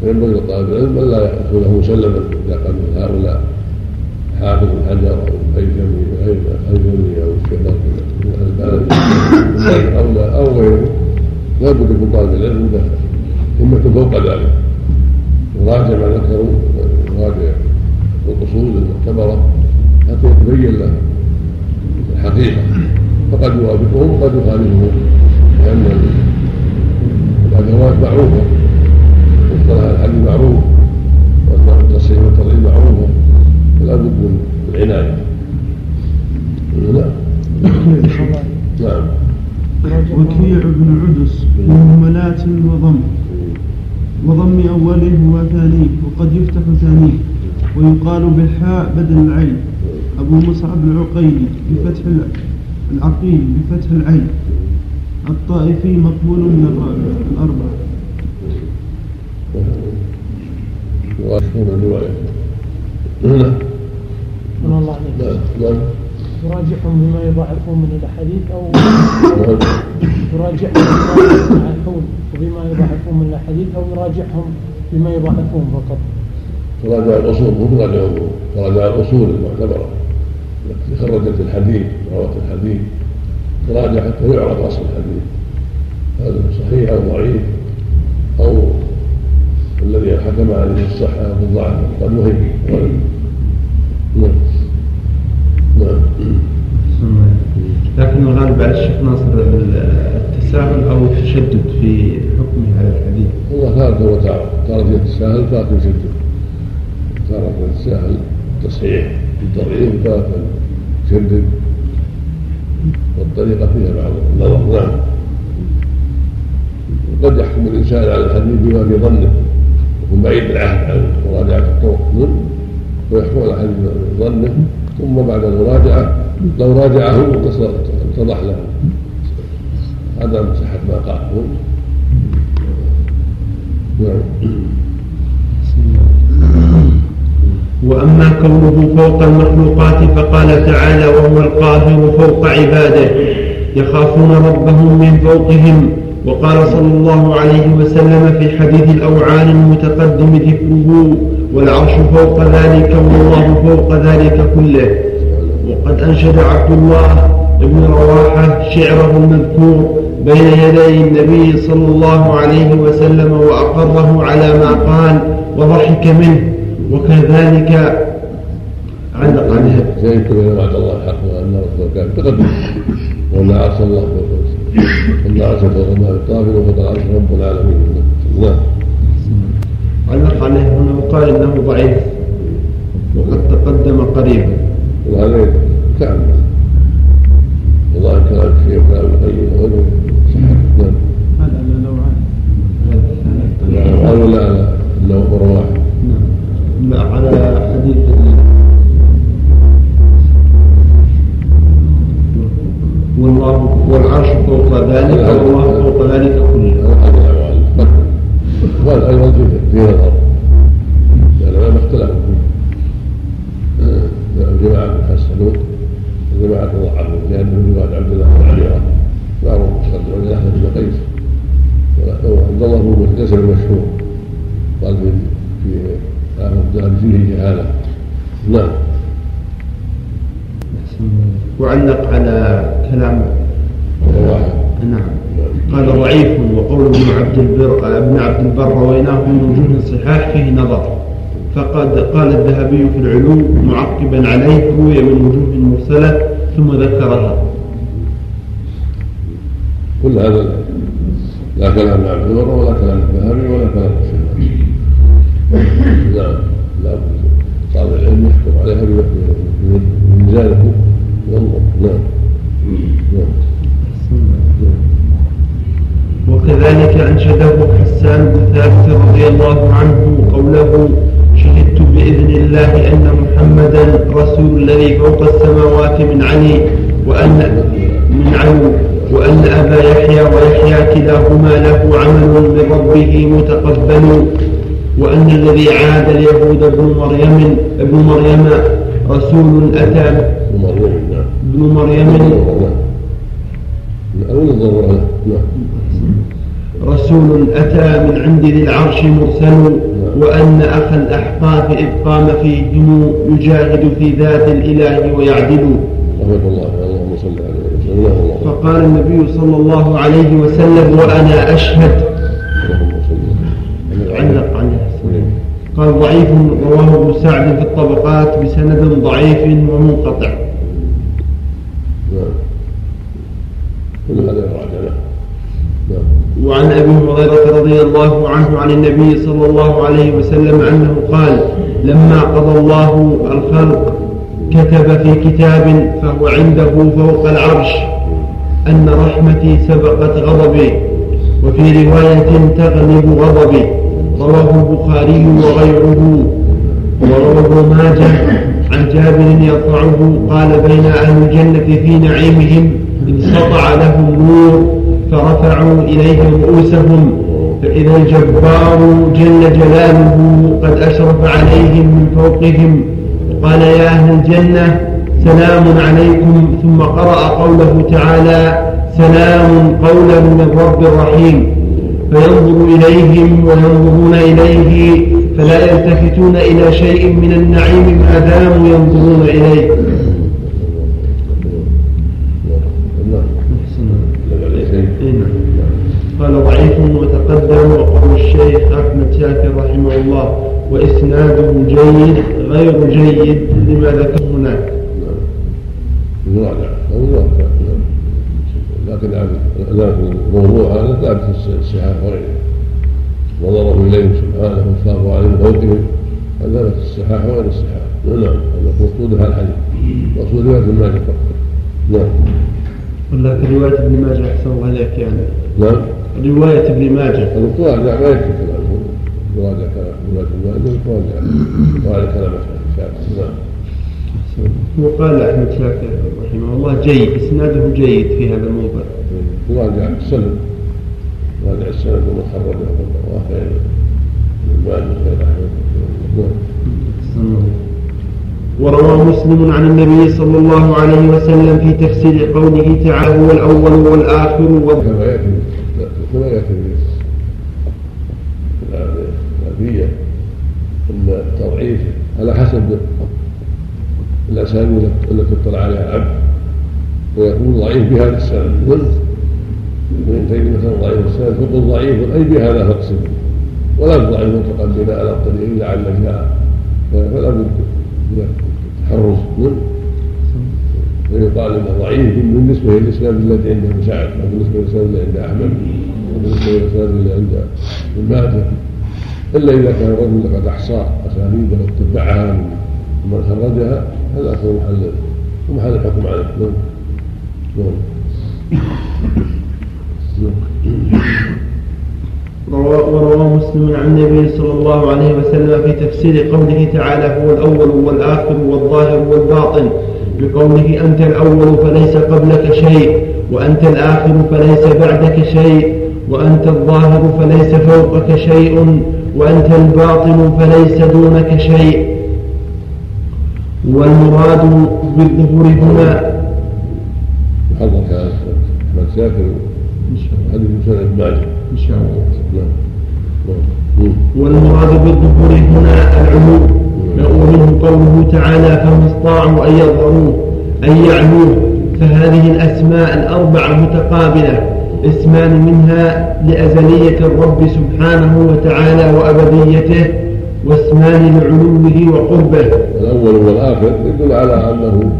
فينبغي لطالب العلم الا ياخذه مسلما إذا قال من هؤلاء حافظ الحجر أو الهيثمي الهيثمي أو الشيخ من البلد. أو لا أو غيره. لا بد من طالب العلم له همة فوق ذلك. يراجع ما ذكروا يراجع الاصول المعتبرة حتى يتبين له الحقيقة. فقد يوافقهم وقد يخالفهم. لأن الأدوات معروفة. مصطلح الحديث معروف. واسماء التصحيح والتضعيف معروفه فلا بد من العناية. نعم. نعم. وكيع بن عدس مهملات وضم. وضم أوله وثانيه وقد يفتح ثانية ويقال بالحاء بدل العين. أبو مصعب العقيلي بفتح ال- العقيل بفتح العين. الطائفي مقبول من الرابع الأربعة. الله تراجعهم بما يضاعفون من الأحاديث أو. تراجعهم بما يضاعفون وبما يضاعفون من الأحاديث أو يراجعهم بما يضاعفون فقط. تراجع الأصول مو تراجع الأمور تراجع الأصول المعتبره التي خرجت الحديث رواه الحديث تراجع حتى يعرف أصل الحديث. هذا صحيح أو ضعيف؟ أو الذي حكم عليه الصحة بالضعف قد وهم. نعم. نعم لكن الغالب على الشيخ ناصر التساهل أو التشدد في حكمه على الحديث. والله تارة وتارة تارة يتساهل تارة يشدد تارة يتساهل تصحيح بالتضعيف وتارة يشدد والطريقة فيها بعض النظر نعم. قد يحكم الإنسان على الحديث بما في ظنه يكون بعيد العهد عن مراجعة الطرق ويحكم على الحديث بظنه ثم بعد المراجعة لو راجعه اتضح له. عدم صحة ما قال نعم. وأما كونه فوق المخلوقات فقال تعالى وهو القاهر فوق عباده. يخافون ربهم من فوقهم. وقال صلى الله عليه وسلم في حديث الأوعال المتقدم ذكره والعرش فوق ذلك والله فوق ذلك كله. وقد أنشد عبد الله بن رواحة شعره المذكور بين يدي النبي صلى الله عليه وسلم وأقره على ما قال وضحك منه. وكذلك علق عليها سيذكر إلى وعد الله حق وأن الرسول كان تقدم وأن عرش الله وأن عرش فوق ما الطافل وفوق العرش رب العالمين نعم علق عليه هنا وقال إنه ضعيف وقد تقدم قريبا وهذا كان والله كلام الشيخ كلام القيم وغيره نعم هذا نوعان نعم ولا لا لا هو واحد لا على حديث والله والعرش فوق ذلك والله فوق ذلك كله. وهذا أيضا في نظر. العلماء اختلفوا فيه الجماعة حسنوه الجماعة ضعفوه لأن رواية عبد الله بن علي معروف متقدم عن أحمد بن قيس. وعبد الله بن المشهور. قال في فيه جهاله نعم. وعلق على كلام واحد نعم. قال ضعيف وقول ابن عبد البر ابن عبد البر رويناه من وجوه الصحاح فيه نظر. فقد قال الذهبي في العلو معقبا عليه روي من وجوه مرسله ثم ذكرها. كل هذا لا كلام عبد البر ولا كلام الذهبي ولا كلام الشيخ نعم لا طالب العلم يحكم عليها بميزانه ينظر نعم نعم وكذلك أنشده حسان بن ثابت رضي الله عنه قوله شهدت بإذن الله أن محمدا رسول الذي فوق السماوات من علي وأن من علو وأن أبا يحيى ويحيى كلاهما له عمل من ربه متقبل وأن الذي عاد اليهود ابن مريم ابن مريم رسول أتى ابن مريم رسول أتى من عند ذي العرش مرسل وأن أخا الأحقاف إذ قام فيهم يجاهد في ذات الإله ويعدل. فقال النبي صلى الله عليه وسلم وأنا أشهد. علق عليه قال ضعيف رواه ابن سعد في الطبقات بسند ضعيف ومنقطع. كل هذا وعن أبي هريرة رضي الله عنه عن النبي صلى الله عليه وسلم أنه قال لما قضى الله الخلق كتب في كتاب فهو عنده فوق العرش أن رحمتي سبقت غضبي وفي رواية تغلب غضبي. رواه البخاري وغيره. وروى ابن ماجه عن جابر يرفعه قال بين أهل الجنة في نعيمهم سطع لهم نور فرفعوا إليه رؤوسهم فإذا الجبار جل جلاله قد أشرف عليهم من فوقهم. وقال يا أهل الجنة سلام عليكم ثم قرأ قوله تعالى سلام قولا من رب رحيم. فينظر إليهم وينظرون إليه فلا يلتفتون إلى شيء من النعيم ما داموا ينظرون إليه. قال ضعيف وتقدم وقول الشيخ أحمد شاكر رحمه الله وإسناده جيد غير جيد لما ذكر هناك لكن لكن الموضوع هذا ثابت في الصحاح وغيره نظره اليهم سبحانه وصافوا عليه فوقهم هذا في الصحاح وغير الصحاح نعم هذا مقصود هذا الحديث. مقصود رواية ابن ماجه فقط. نعم. ولكن رواية ابن ماجه أحسن الله عليك يعني. نعم. رواية ابن ماجه. القرآن ما يكفي كلامه. يراجع كلام ابن ماجه يراجع كلام نعم. وقال أحمد شاكر رحمه الله جيد إسناده جيد في هذا الموضع. يراجع السند. يراجع السند خرجه الله خير المال خير نعم وروى مسلم عن النبي صلى الله عليه وسلم في تفسير قوله تعالى هو الأول والآخر والظاهر كما يأتي كما يأتي في الألفية أن التضعيف على حسب الأسانيد التي اطلع عليها العبد ويكون ضعيف بهذا السند وإن تجد مثلا ضعيف السند فقل ضعيف أي بهذا فاقسم. ولا ضعيف مطلقا بناء على الطريق لعل جاء فلا بد من التحرز. ويقال انه ضعيف بالنسبة للإسناد الذي عند ابن سعد وبالنسبه للإسناد اللي عند أحمد وبالنسبه للإسناد اللي عند ابن ماجه. إلا إذا كان الرجل قد أحصى أسانيده واتبعها من خرجها هذا اكون محل. ومحل الحكم عليه نعم. نعم. وروى مسلم عن النبي صلى الله عليه وسلم في تفسير قوله تعالى هو الأول والآخر والظاهر والباطن. بقوله أنت الأول فليس قبلك شيء وأنت الآخر فليس بعدك شيء وأنت الظاهر فليس فوقك شيء وأنت الباطن فليس دونك شيء. والمراد بالظهور هنا حضرك أحمد شاكر حديث مسند إن شاء الله. والمراد بالظهور هنا العلو ومنه قوله تعالى فما استطاعوا أن يظهروه أن يعلوه. فهذه الأسماء الأربعة متقابلة اسمان منها لأزلية الرب سبحانه وتعالى وأبديته. واسمان لعلوه وقربه الأول والآخر يدل على أنه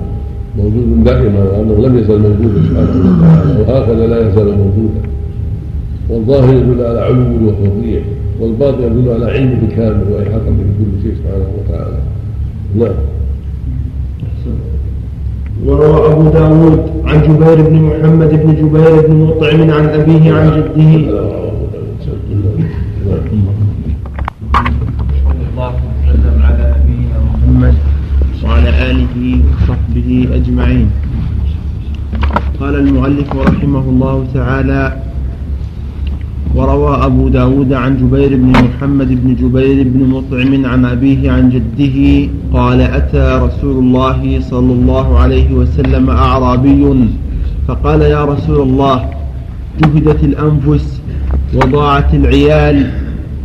موجود دائما وأنه لم يزل موجودا سبحانه وتعالى وهكذا لا يزال موجودا. والظاهر يدل على علو وفضليه والباطن يدل على علمه الكامل وإحاطة بكل شيء سبحانه وتعالى. نعم. وروى أبو داود عن جبير بن محمد بن جبير بن مطعم عن أبيه عن جده الله وسلم على نبينا محمد وعلى آله وصحبه أجمعين. قال المؤلف رحمه الله تعالى وروى أبو داود عن جبير بن محمد بن جبير بن مطعم عن أبيه عن جده قال أتى رسول الله صلى الله عليه وسلم أعرابي فقال يا رسول الله جهدت الأنفس وضاعت العيال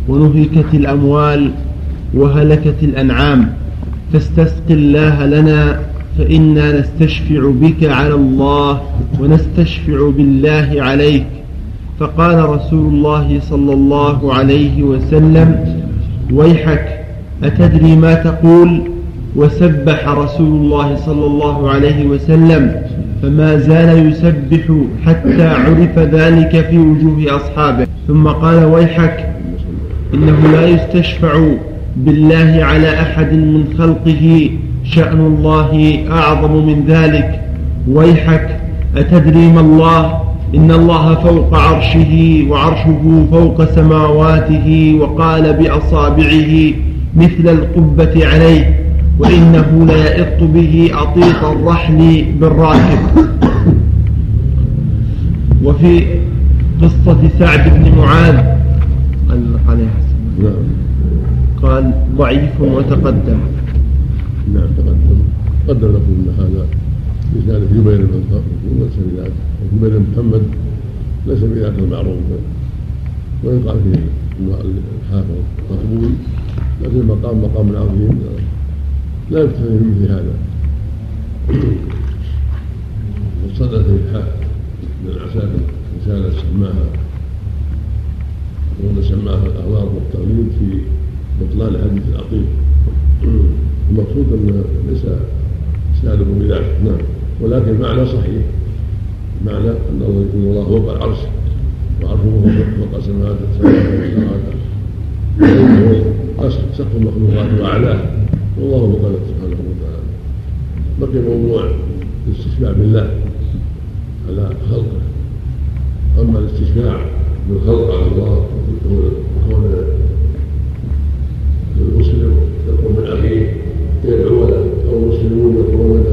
ونهكت الأموال وهلكت الأنعام. فاستسق الله لنا فإنا نستشفع بك على الله ونستشفع بالله عليك. فقال رسول الله صلى الله عليه وسلم ويحك أتدري ما تقول؟ وسبح رسول الله صلى الله عليه وسلم فما زال يسبح حتى عرف ذلك في وجوه أصحابه. ثم قال ويحك إنه لا يستشفع بالله على أحد من خلقه شأن الله أعظم من ذلك. ويحك أتدري ما الله؟ إن الله فوق عرشه وعرشه فوق سماواته وقال بأصابعه مثل القبة عليه وإنه ليئط به أطيط الرحل بالراكب. وفي قصة سعد بن معاذ عليه نعم. قال ضعيف وتقدم. نعم تقدم. قدم لكم إن هذا بإسناد جبير بن ليس بذاك جبير بن محمد ليس بذاك المعروف. ويقال فيه الحافظ مقبول لكن المقام مقام عظيم. لا يكتفي بمثل هذا. وصدت من العساكر رسالة سماها. وهو سماها الأخبار والتغليب في بطلان حديث العقيم المقصود أن ليس اسناده بذلك نعم. ولكن المعنى صحيح. معنى أن الله فوق العرش وعرشه فوق سماوات السماوات والأرض سقف المخلوقات وأعلاه. والله مقدر سبحانه وتعالى. بقي موضوع الاستشفاع بالله على خلقه. أما الاستشفاع بالخلق على الله كون المسلم يقوم من أخيه يدعو له أو المسلمون يقومون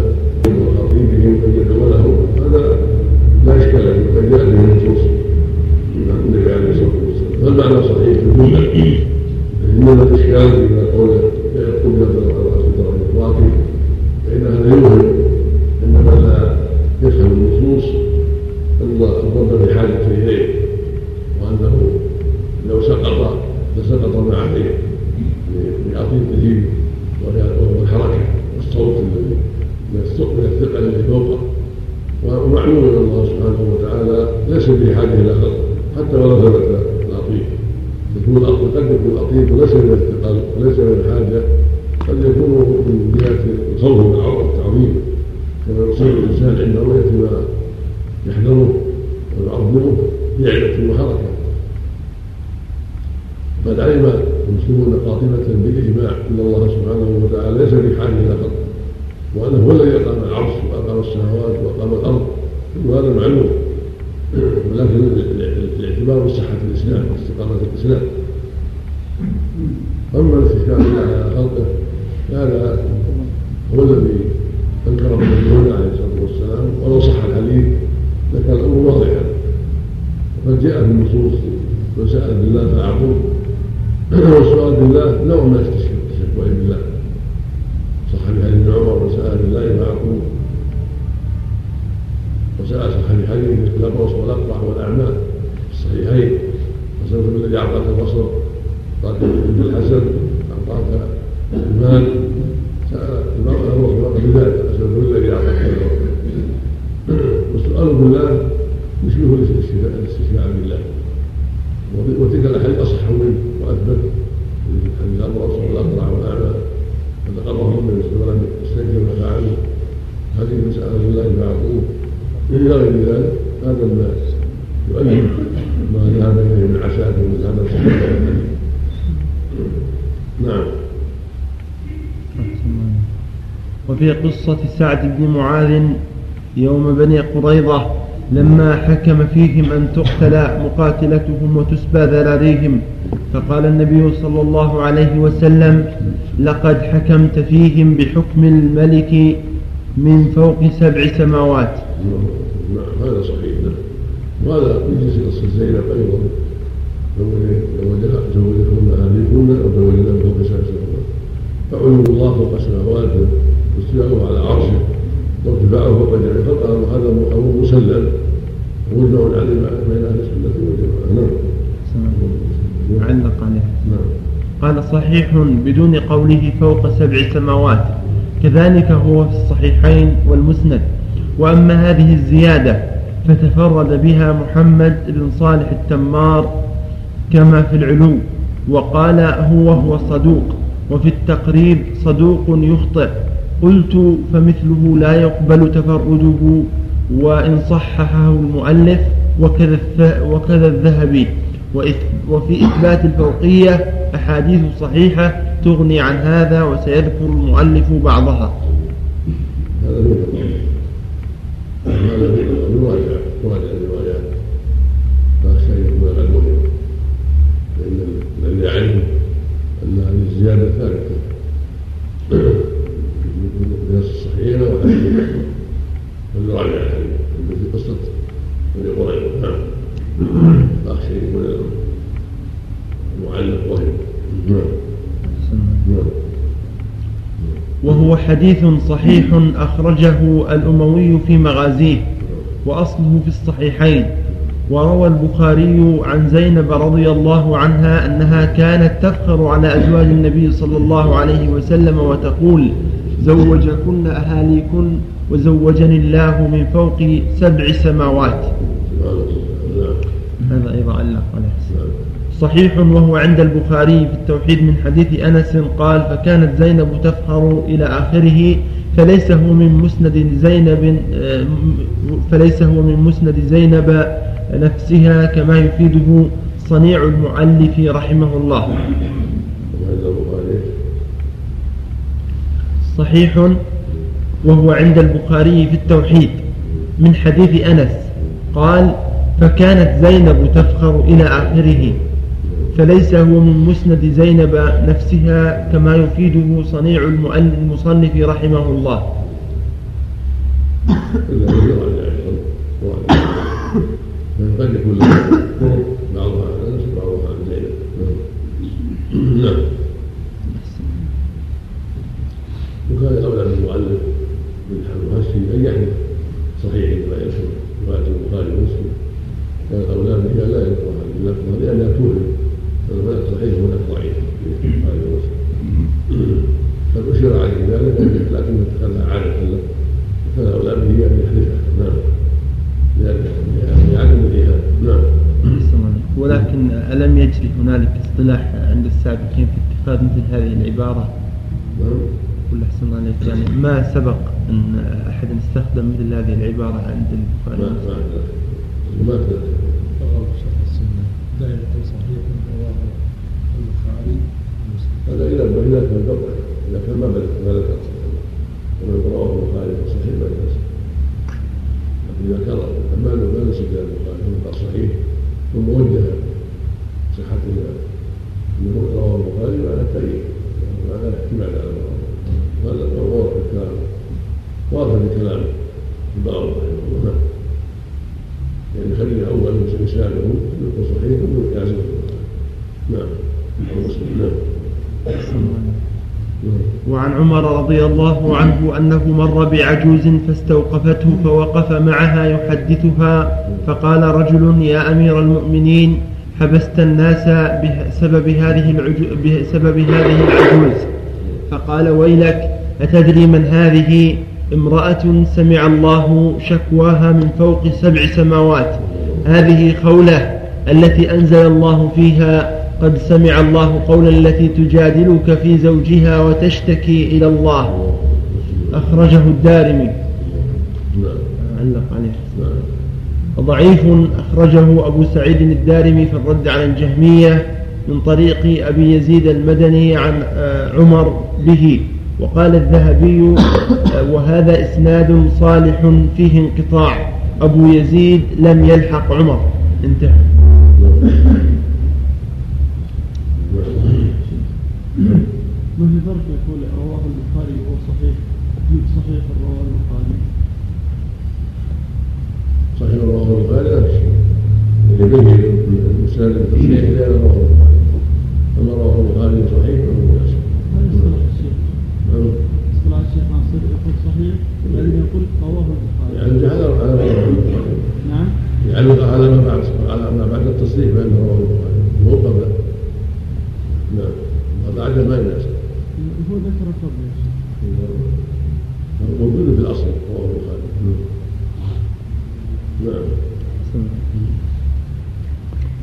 وخطيبهم أن يدعو له هذا لا إشكال فيه وقد جاء به النصوص من النبي عليه الصلاة والسلام فالمعنى صحيح في الجملة إنما الإشكال في قوله يقول مثلا على صدر الإطلاق فإن هذا يوهم أن من لا يفهم النصوص أن الرب بحاجة إليه وأنه لو سقط لسقط ما عليه بعطيته والحركة والصوت الذي من الثقل الذي فوقه ومعلوم ان الله سبحانه ليس بحاجه إلى خلق حتى ولو ثبت العطيف يكون قد يكون العطيف وليس من الثقل وليس من الحاجة قد يكون من جهة الخوف والتعظيم. كما يصيب الإنسان عند رؤية ما يحذره ويعظمه بعلة وحركة. قد علم المسلمون قاطبة بالإجماع أن الله سبحانه وتعالى ليس بحاجة إلى خلق وأنه هو الذي أقام العرش وأقام السماوات وأقام الأرض. كل هذا معلوم. بصحة الإسلام واستقامة الإسلام. إلى غير ذلك هذا ما يؤيد ما ذهب اليه من عساكر من هذا الصحيح نعم. وفي قصة سعد بن معاذ يوم بني قريظة لما حكم فيهم أن تقتل مقاتلتهم وتسبى ذراريهم فقال النبي صلى الله عليه وسلم لقد حكمت فيهم بحكم الملك من فوق سبع سماوات. نعم هذا صحيح. وهذا يجلس قصة زينب أيضا. زوجتهن أهليهن أو زوجنا فوق سبع سماوات فعلم الله فوق سماواته واستواءه على عرشه وارتفاعه فوق جميع خلقه هذا أمر مسلم. ومجمع عليه بين أهل السنة والجماعة. نعم. علق عليه نعم. قال صحيح بدون قوله فوق سبع سماوات. كذلك هو في الصحيحين والمسند. وأما هذه الزيادة فتفرد بها محمد بن صالح التمار كما في العلو وقال هو هو صدوق وفي التقريب صدوق يخطئ. قلت فمثله لا يقبل تفرده وإن صححه المؤلف وكذا وكذا الذهبي. وفي إثبات الفوقية أحاديث صحيحة تغني عن هذا وسيذكر المؤلف بعضها. هذا يراجع الروايات فأخشى أن يكون غير فإن الذي يعرف أن هذه الزيادة ثابتة من الصحيحة والحديث فليراجع الحديث في قصة بني قريظة نعم المعلق وهم نعم نعم وهو حديث صحيح أخرجه الأموي في مغازيه وأصله في الصحيحين وروى البخاري عن زينب رضي الله عنها أنها كانت تفخر على أزواج النبي صلى الله عليه وسلم وتقول زوجكن أهاليكن وزوجني الله من فوق سبع سماوات. هذا أيضا علق عليه. صحيح وهو عند البخاري في التوحيد من حديث أنس قال فكانت زينب تفخر إلى آخره فليس هو من مسند زينب فليس هو من مسند زينب نفسها كما يفيده صنيع المؤلف رحمه الله. صحيح وهو عند البخاري في التوحيد من حديث أنس قال فكانت زينب تفخر إلى آخره. فليس هو من مسند زينب نفسها كما يفيده صنيع المصنف رحمه الله. قد يكون بعضها عن انس وبعضها عن زينب نعم. وكان اولى بالمؤلف من المحسن ان يحدث صحيح ما يشهر روايه البخاري ومسلم كان اولى بها لا يذكرها للفظها لانها توهم هناك ضعيف في البخاري ومسلم قد اشير عليه ذلك لكنه تخلى عاده له فكان اولى به أن يحدثها نعم. لعدم نعم. ولكن ألم يجري هنالك اصطلاح عند السابقين في اتخاذ مثل هذه العبارة؟ نعم. كل أحسن عليك يعني ما سبق أن أحد استخدم مثل هذه العبارة عند البخاري؟ ما ما دائما صحيح رواه هذا اذا اذا كان قطع اذا كان ما بلغ ما ذكر ومن رواه البخاري صحيح ما لكن إذا كان أما انه ما نسب إلى البخاري فهو صحيح ثم وجه صحة إنه رواه البخاري على التأييد وعلى الاحتمال على هذا واضح في الكلام واضح في كلام البعض رحمه الله. نعم. يعني خلينا أول اسناده يكون صحيح ويعزم نعم. مسلم. نعم. وعن عمر رضي الله عنه أنه مر بعجوز فاستوقفته فوقف معها يحدثها فقال رجل يا أمير المؤمنين حبست الناس بسبب هذه بسبب هذه العجوز فقال ويلك أتدري من هذه؟ امرأة سمع الله شكواها من فوق سبع سماوات. هذه خولة التي أنزل الله فيها قد سمع الله قول التي تجادلك في زوجها وتشتكي إلى الله. أخرجه الدارمي. علق عليه. ضعيف أخرجه أبو سعيد الدارمي في الرد على الجهمية من طريق أبي يزيد المدني عن آه، عمر به. وقال الذهبي آه، وهذا إسناد صالح فيه انقطاع. أبو يزيد لم يلحق عمر. انتهى. ما في فرق يقول رواه البخاري وهو صحيح صحيح رواه البخاري. صحيح رواه البخاري لا شيء يبين المسند التصحيح اذا رواه البخاري. أما رواه البخاري صحيح فهو مناسب هذا اصطلاح الشيخ نعم. اصطلاح الشيخ ناصر يقول صحيح لأنه يقول رواه البخاري. يعني على على ما رواه البخاري نعم. يعلق على ما بعد على ما بعد التصريح بانه رواه البخاري مو قبل نعم بعد ما يناسب هو ذكر قبل موجود في الاصل رواه البخاري نعم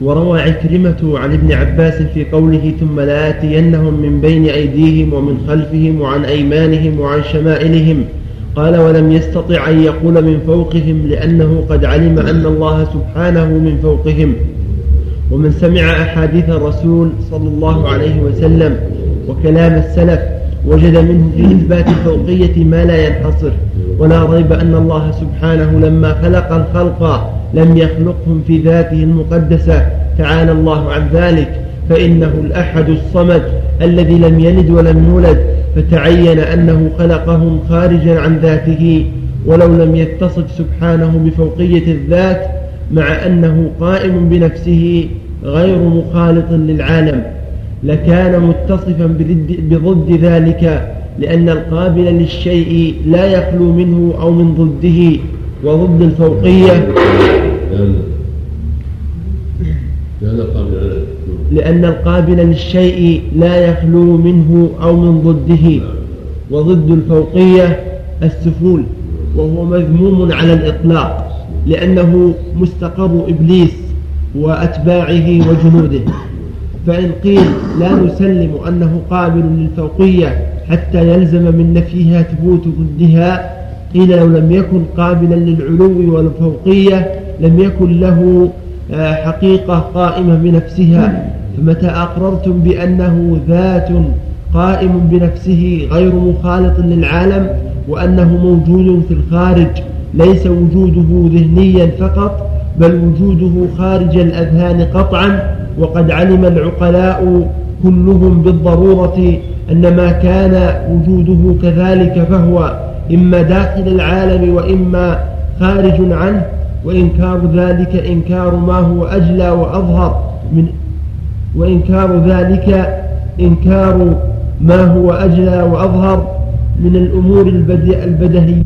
وروى عكرمة عن ابن عباس في قوله ثم لآتينهم من بين أيديهم ومن خلفهم وعن أيمانهم وعن شمائلهم. قال ولم يستطع أن يقول من فوقهم لأنه قد علم أن الله سبحانه من فوقهم ومن سمع أحاديث الرسول صلى الله عليه وسلم وكلام السلف وجد منه في إثبات الفوقية ما لا ينحصر ولا ريب أن الله سبحانه لما خلق الخلق لم يخلقهم في ذاته المقدسة. تعالى الله عن ذلك. فإنه الأحد الصمد الذي لم يلد ولم يولد. فتعين أنه خلقهم خارجا عن ذاته. ولو لم يتصف سبحانه بفوقية الذات مع أنه قائم بنفسه غير مخالط للعالم. لكان متصفا بضد ذلك لأن القابل للشيء لا يخلو منه أو من ضده. وضد الفوقية لأن القابل للشيء لا يخلو منه أو من ضده وضد الفوقية السفول وهو مذموم على الإطلاق لأنه مستقر إبليس وأتباعه وجنوده. فإن قيل لا نسلم أنه قابل للفوقية حتى يلزم من نفيها ثبوت ضدها قيل لو لم يكن قابلا للعلو والفوقية لم يكن له آه، حقيقة قائمة بنفسها. فمتى أقررتم بأنه ذات قائم بنفسه غير مخالط للعالم وأنه موجود في الخارج ليس وجوده ذهنيا فقط بل وجوده خارج الأذهان قطعا؟ وقد علم العقلاء كلهم بالضرورة أن ما كان وجوده كذلك فهو إما داخل العالم وإما خارج عنه وإنكار ذلك إنكار ما هو أجلى وأظهر من وإنكار ذلك إنكار ما هو أجلى وأظهر من الأمور البدهية